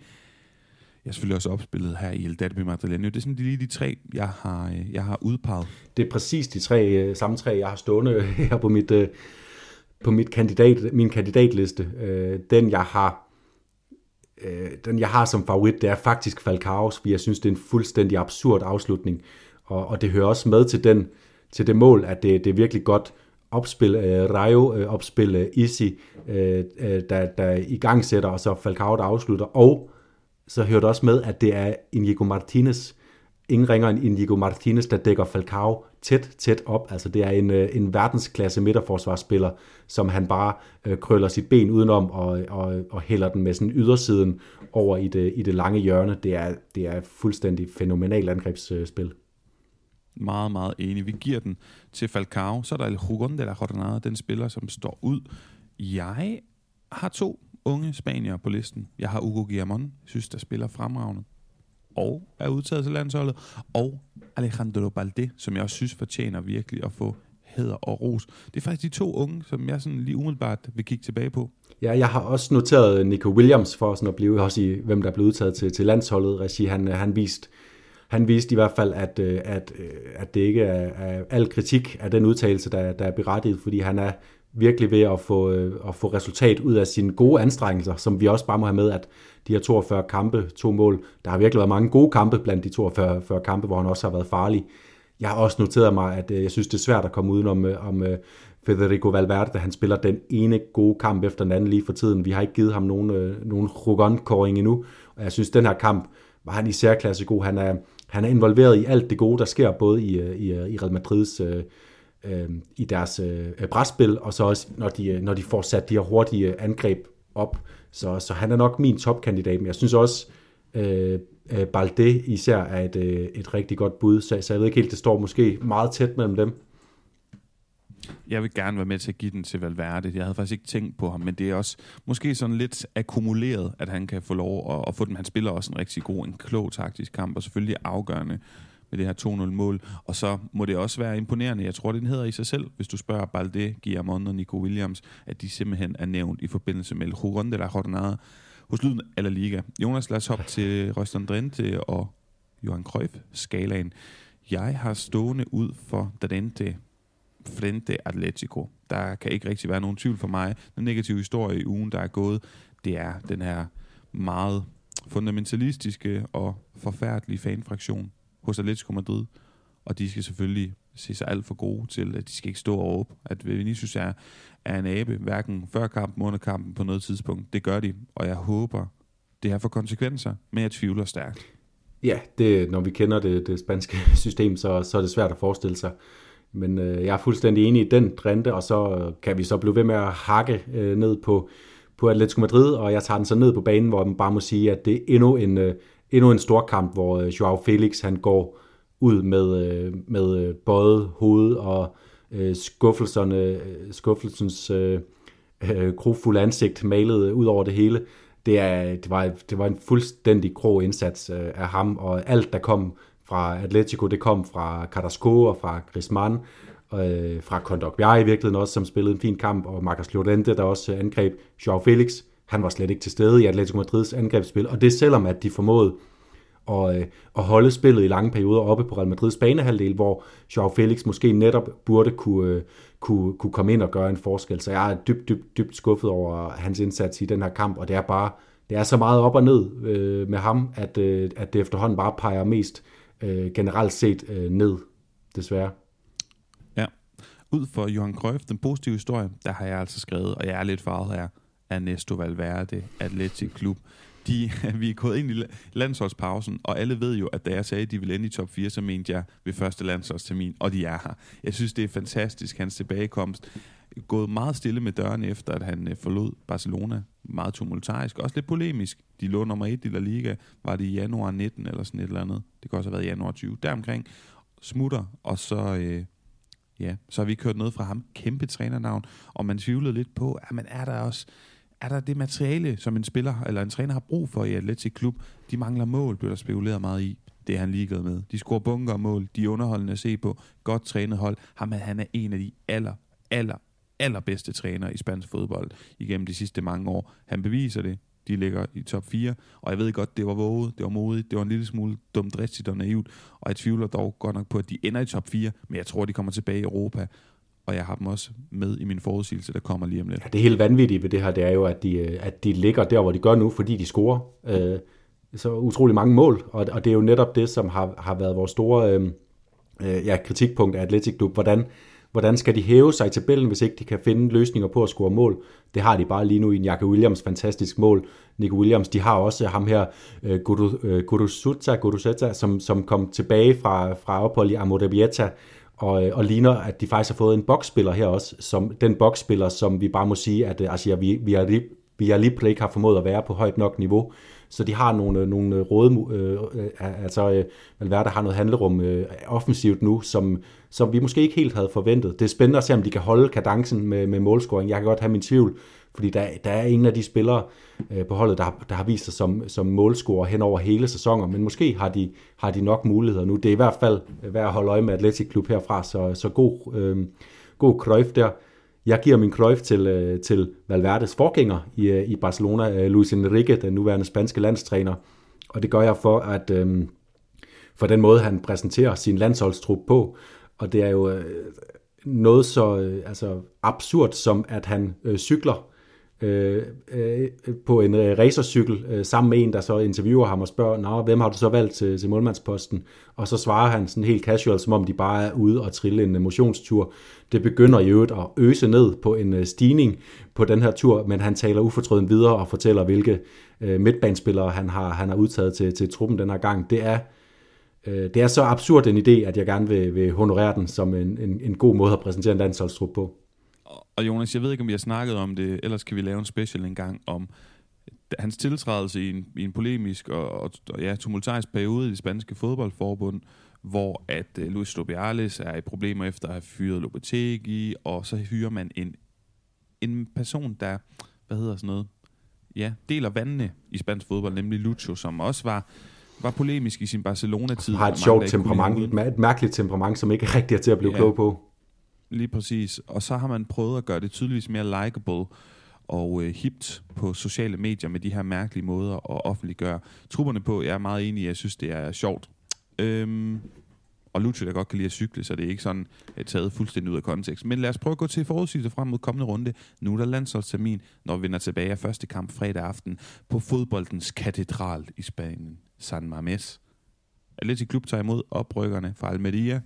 jeg selvfølgelig også opspillet her i El Derby Madrileño. Det er sådan lige de tre, jeg har, øh, jeg har udpeget. Det er præcis de tre, øh, samme tre, jeg har stående her på mit, øh, på mit kandidat, min kandidatliste. Øh, den, jeg har øh, den, jeg har som favorit, det er faktisk Falcao's, fordi jeg synes, det er en fuldstændig absurd afslutning. Og, og det hører også med til, den, til det mål, at det, det er virkelig godt opspil, øh, Rayo øh, opspil øh, Easy, øh, øh, der, der i gang sætter, og så Falcao, der afslutter. Og så hører det også med, at det er Inigo Martinez, ingen ringer end Inigo Martinez, der dækker Falcao tæt, tæt op. Altså det er en, øh, en verdensklasse midterforsvarsspiller, som han bare øh, krøller sit ben udenom og, og, og hælder den med sådan ydersiden over i det, i det lange hjørne. Det er, det er fuldstændig fænomenalt angrebsspil. Meget, meget enig. Vi giver den til Falcao. Så er der El Jugon de la Jornada, den spiller, som står ud. Jeg har to unge spanier på listen. Jeg har Hugo Guillamon, synes, der spiller fremragende og er udtaget til landsholdet, og Alejandro Balde, som jeg også synes fortjener virkelig at få hæder og ros. Det er faktisk de to unge, som jeg sådan lige umiddelbart vil kigge tilbage på. Ja, jeg har også noteret Nico Williams for sådan at blive også i, hvem der er blevet udtaget til, til landsholdet. Regi, han, han viste han viste i hvert fald, at, øh, at, øh, at det ikke er, er al kritik af den udtalelse, der, der er berettiget, fordi han er virkelig ved at få, øh, at få resultat ud af sine gode anstrengelser, som vi også bare må have med, at de her 42 kampe, to mål, der har virkelig været mange gode kampe blandt de 42 40 kampe, hvor han også har været farlig. Jeg har også noteret mig, at øh, jeg synes, det er svært at komme udenom øh, om øh, Federico Valverde, han spiller den ene gode kamp efter den anden lige for tiden. Vi har ikke givet ham nogen, øh, nogen rugon-koring endnu, og jeg synes, den her kamp var han i særklasse god. Han er, han er involveret i alt det gode, der sker, både i, øh, i, i Real Madrids øh, øh, i deres øh, brætspil, og så også når de, øh, når de får sat de her hurtige angreb op. Så, så han er nok min topkandidat, men jeg synes også, øh, øh, Balde især er et, øh, et rigtig godt bud, så, så jeg ved ikke helt, det står måske meget tæt mellem dem. Jeg vil gerne være med til at give den til Valverde. Jeg havde faktisk ikke tænkt på ham, men det er også måske sådan lidt akkumuleret, at han kan få lov at, at få den. Han spiller også en rigtig god, en klog taktisk kamp, og selvfølgelig afgørende med det her 2-0-mål. Og så må det også være imponerende, jeg tror, den hedder i sig selv, hvis du spørger Balde, Guillermo og Nico Williams, at de simpelthen er nævnt i forbindelse med El Juron de la Jornada hos Lyden eller Liga. Jonas, lad os hoppe til Røstern Drenthe og Johan Cruyff skalaen. Jeg har stående ud for Drenthe Frente Atletico. Der kan ikke rigtig være nogen tvivl for mig. Den negative historie i ugen, der er gået, det er den her meget fundamentalistiske og forfærdelige fanfraktion hos Atletico Madrid. Og de skal selvfølgelig se sig alt for gode til, at de skal ikke stå og råbe, at Vinicius er, er en abe, hverken før kampen, under kampen på noget tidspunkt. Det gør de, og jeg håber, det her får konsekvenser, men jeg tvivler stærkt. Ja, det, når vi kender det, det spanske system, så, så er det svært at forestille sig. Men øh, jeg er fuldstændig enig i den trende, og så øh, kan vi så blive ved med at hakke øh, ned på, på Atletico Madrid, og jeg tager den så ned på banen, hvor man bare må sige, at det er endnu en, øh, endnu en stor kamp, hvor øh, Joao Felix han går ud med, øh, med øh, bøjet både hoved og øh, skuffelserne, øh, skuffelsens øh, øh, ansigt malet ud over det hele. Det, er, det, var, det var en fuldstændig grå indsats øh, af ham, og alt der kom fra Atletico, det kom fra Carrasco og fra Griezmann, øh, fra Kondogbia i virkeligheden også, som spillede en fin kamp, og Marcos Llorente, der også angreb Joao Felix. Han var slet ikke til stede i Atletico Madrids angrebsspil, og det selvom, at de formåede at, øh, og holde spillet i lange perioder oppe på Real Madrids banehalvdel, hvor Joao Felix måske netop burde kunne, øh, kunne, kunne komme ind og gøre en forskel. Så jeg er dybt, dybt, dybt skuffet over hans indsats i den her kamp, og det er bare det er så meget op og ned øh, med ham, at, øh, at det efterhånden bare peger mest øh, generelt set øh, ned, desværre. Ja, ud for Johan Cruyff, den positive historie, der har jeg altså skrevet, og jeg er lidt farvet her, Ernesto Valverde, Atletic Klub de, vi er gået ind i landsholdspausen, og alle ved jo, at da jeg sagde, at de ville ende i top 4, så mente jeg ved første landsholdstermin, og de er her. Jeg synes, det er fantastisk, hans tilbagekomst. Gået meget stille med døren efter, at han øh, forlod Barcelona. Meget tumultarisk, også lidt polemisk. De lå nummer 1 i La Liga, var det i januar 19 eller sådan et eller andet. Det kan også have været i januar 20. Deromkring smutter, og så... Øh, ja, så har vi kørt noget fra ham. Kæmpe trænernavn, og man tvivlede lidt på, at man er der også er der det materiale, som en spiller eller en træner har brug for i Atletic Klub? De mangler mål, bliver der spekuleret meget i. Det er han ligeglad med. De scorer bunker og mål. De er underholdende at se på. Godt trænet hold. Ham, han er en af de aller, aller, allerbedste træner i spansk fodbold igennem de sidste mange år. Han beviser det. De ligger i top 4, og jeg ved godt, det var våget, det var modigt, det var en lille smule dumt, dristigt og naivt, og jeg tvivler dog godt nok på, at de ender i top 4, men jeg tror, de kommer tilbage i Europa, og jeg har dem også med i min forudsigelse, der kommer lige om lidt. Ja, det helt vanvittige ved det her, det er jo, at de, øh, at de ligger der, hvor de gør nu, fordi de scorer øh, så utrolig mange mål, og, og det er jo netop det, som har, har været vores store øh, øh, ja, kritikpunkt af Atletic Club, Hvordan, hvordan skal de hæve sig i tabellen, hvis ikke de kan finde løsninger på at score mål? Det har de bare lige nu i en Jakke Williams fantastisk mål. Nico Williams, de har også ham her, øh, Gurusuta, øh, Gurusuta, som, som kom tilbage fra, fra ophold i Amorebieta, og, øh, og ligner, at de faktisk har fået en boksspiller her også, som den boksspiller, som vi bare må sige, at øh, altså, vi, vi, har, vi har lige ikke har formået at være på højt nok niveau. Så de har nogle, øh, nogle råd, øh, altså øh, Valverde har noget handlerum øh, offensivt nu, som, som vi måske ikke helt havde forventet. Det er spændende at se, om de kan holde kadencen med, med målscoring. Jeg kan godt have min tvivl, fordi der, der er ingen af de spillere øh, på holdet, der, der har vist sig som, som målscorer hen over hele sæsonen, men måske har de, har de nok muligheder nu. Det er i hvert fald øh, værd at holde øje med Atletic Klub herfra, så, så god, øh, god Cruyff der. Jeg giver min Cruyff til, øh, til Valverdes forgænger i, øh, i Barcelona, øh, Luis Enrique, den nuværende spanske landstræner, og det gør jeg for, at øh, for den måde, han præsenterer sin landsholdstrup på, og det er jo øh, noget så øh, altså absurd som, at han øh, cykler øh, øh, på en øh, racercykel øh, sammen med en, der så interviewer ham og spørger, Nå, hvem har du så valgt til, til målmandsposten? Og så svarer han sådan helt casual, som om de bare er ude og trille en øh, motionstur. Det begynder i øvrigt at øse ned på en øh, stigning på den her tur, men han taler ufortrøden videre og fortæller, hvilke øh, midtbanespillere han har, han har udtaget til, til truppen den her gang. Det er det er så absurd en idé, at jeg gerne vil, vil honorere den som en, en, en god måde at præsentere en landsholdstrup på. Og Jonas, jeg ved ikke, om vi har snakket om det, ellers kan vi lave en special en gang om hans tiltrædelse i en, i en polemisk og, og ja, tumultarisk periode i det spanske fodboldforbund, hvor at uh, Luis Stobiales er i problemer efter at have fyret Lopetegi, og så hyrer man en, en person, der, hvad hedder sådan noget, ja, deler vandene i spansk fodbold, nemlig Lucho, som også var var polemisk i sin Barcelona-tid. Har et sjovt temperament, et mærkeligt temperament, som ikke rigtig er til at blive ja. klog på. Lige præcis. Og så har man prøvet at gøre det tydeligvis mere likable og øh, hipt på sociale medier med de her mærkelige måder at offentliggøre trupperne på. Jeg er meget enig, jeg synes, det er sjovt. Øhm, Og Lucio, der godt kan lide at cykle, så det er ikke sådan uh, taget fuldstændig ud af kontekst. Men lad os prøve at gå til forudsigelse frem mod kommende runde. Nu er der landsholdstermin, når vi vender tilbage af første kamp fredag aften på fodboldens katedral i Spanien, San Mamés. Atleti Klub tager imod oprykkerne fra Almeria.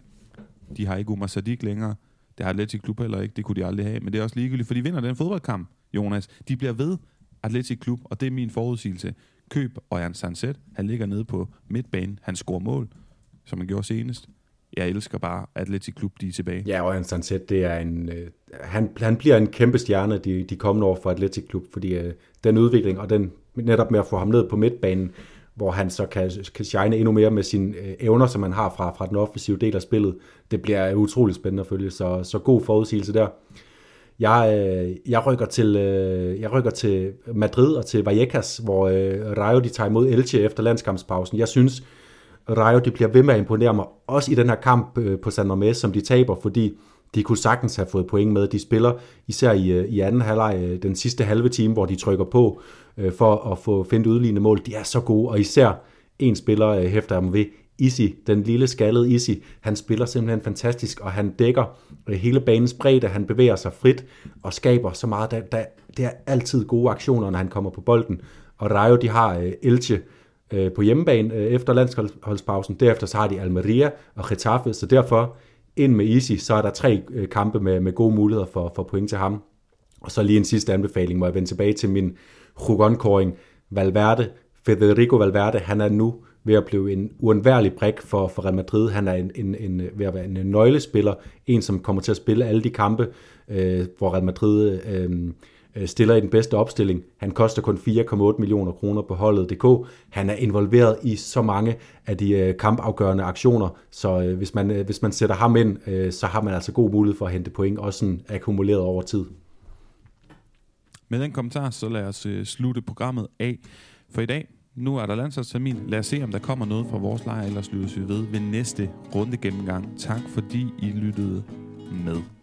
De har ikke Umar Sadik længere. Det har Atletic Klub heller ikke. Det kunne de aldrig have. Men det er også ligegyldigt, for de vinder den fodboldkamp, Jonas. De bliver ved Atletic Klub, og det er min forudsigelse. Køb Ørjan Sanset. Han ligger nede på midtbanen. Han scorer mål, som han gjorde senest. Jeg elsker bare Atletic Klub, de er tilbage. Ja, Ørjan Sanset, det er en, øh, han, han bliver en kæmpe stjerne de, de kommende år for Atletic Klub, fordi øh, den udvikling og den netop med at få ham ned på midtbanen, hvor han så kan, kan shine endnu mere med sine øh, evner, som han har fra, fra den offensive del af spillet. Det bliver utrolig spændende at følge, så, så god forudsigelse der. Jeg, øh, jeg, rykker til, øh, jeg rykker til Madrid og til Vallecas, hvor øh, Rayo de tager imod Elche efter landskampspausen. Jeg synes, Rayo de bliver ved med at imponere mig, også i den her kamp øh, på San Mamés, som de taber, fordi de kunne sagtens have fået point med. De spiller især i, øh, i anden halvleg, øh, den sidste halve time, hvor de trykker på øh, for at få finde udlignende mål. De er så gode, og især en spiller øh, hæfter dem ved, Isi, den lille skaldede Isi, han spiller simpelthen fantastisk, og han dækker øh, hele banens bredde, han bevæger sig frit og skaber så meget. Der, der, det er altid gode aktioner, når han kommer på bolden. Og Rayo, de har øh, Elche øh, på hjemmebane øh, efter landsholdspausen. Derefter så har de Almeria og Getafe, så derfor ind med Easy, så er der tre øh, kampe med, med gode muligheder for, for point til ham. Og så lige en sidste anbefaling, hvor jeg vender tilbage til min Rugon-kåring Valverde, Federico Valverde, han er nu ved at blive en uundværlig brik for, for Real Madrid. Han er en, en, en, ved at være en nøglespiller, en som kommer til at spille alle de kampe, øh, hvor Real Madrid øh Øh, stiller i den bedste opstilling. Han koster kun 4,8 millioner kroner på holdet.dk. Han er involveret i så mange af de øh, kampafgørende aktioner, så øh, hvis, man, hvis man sætter ham ind, så har man altså god mulighed for at hente point, også sådan akkumuleret over tid. Med den kommentar, så lad os slutte programmet af for i dag. Nu er der landsholdstermin. Lad os se, om der kommer noget fra vores lejr, ellers lyttes vi ved ved næste runde gennemgang. Tak fordi I lyttede med.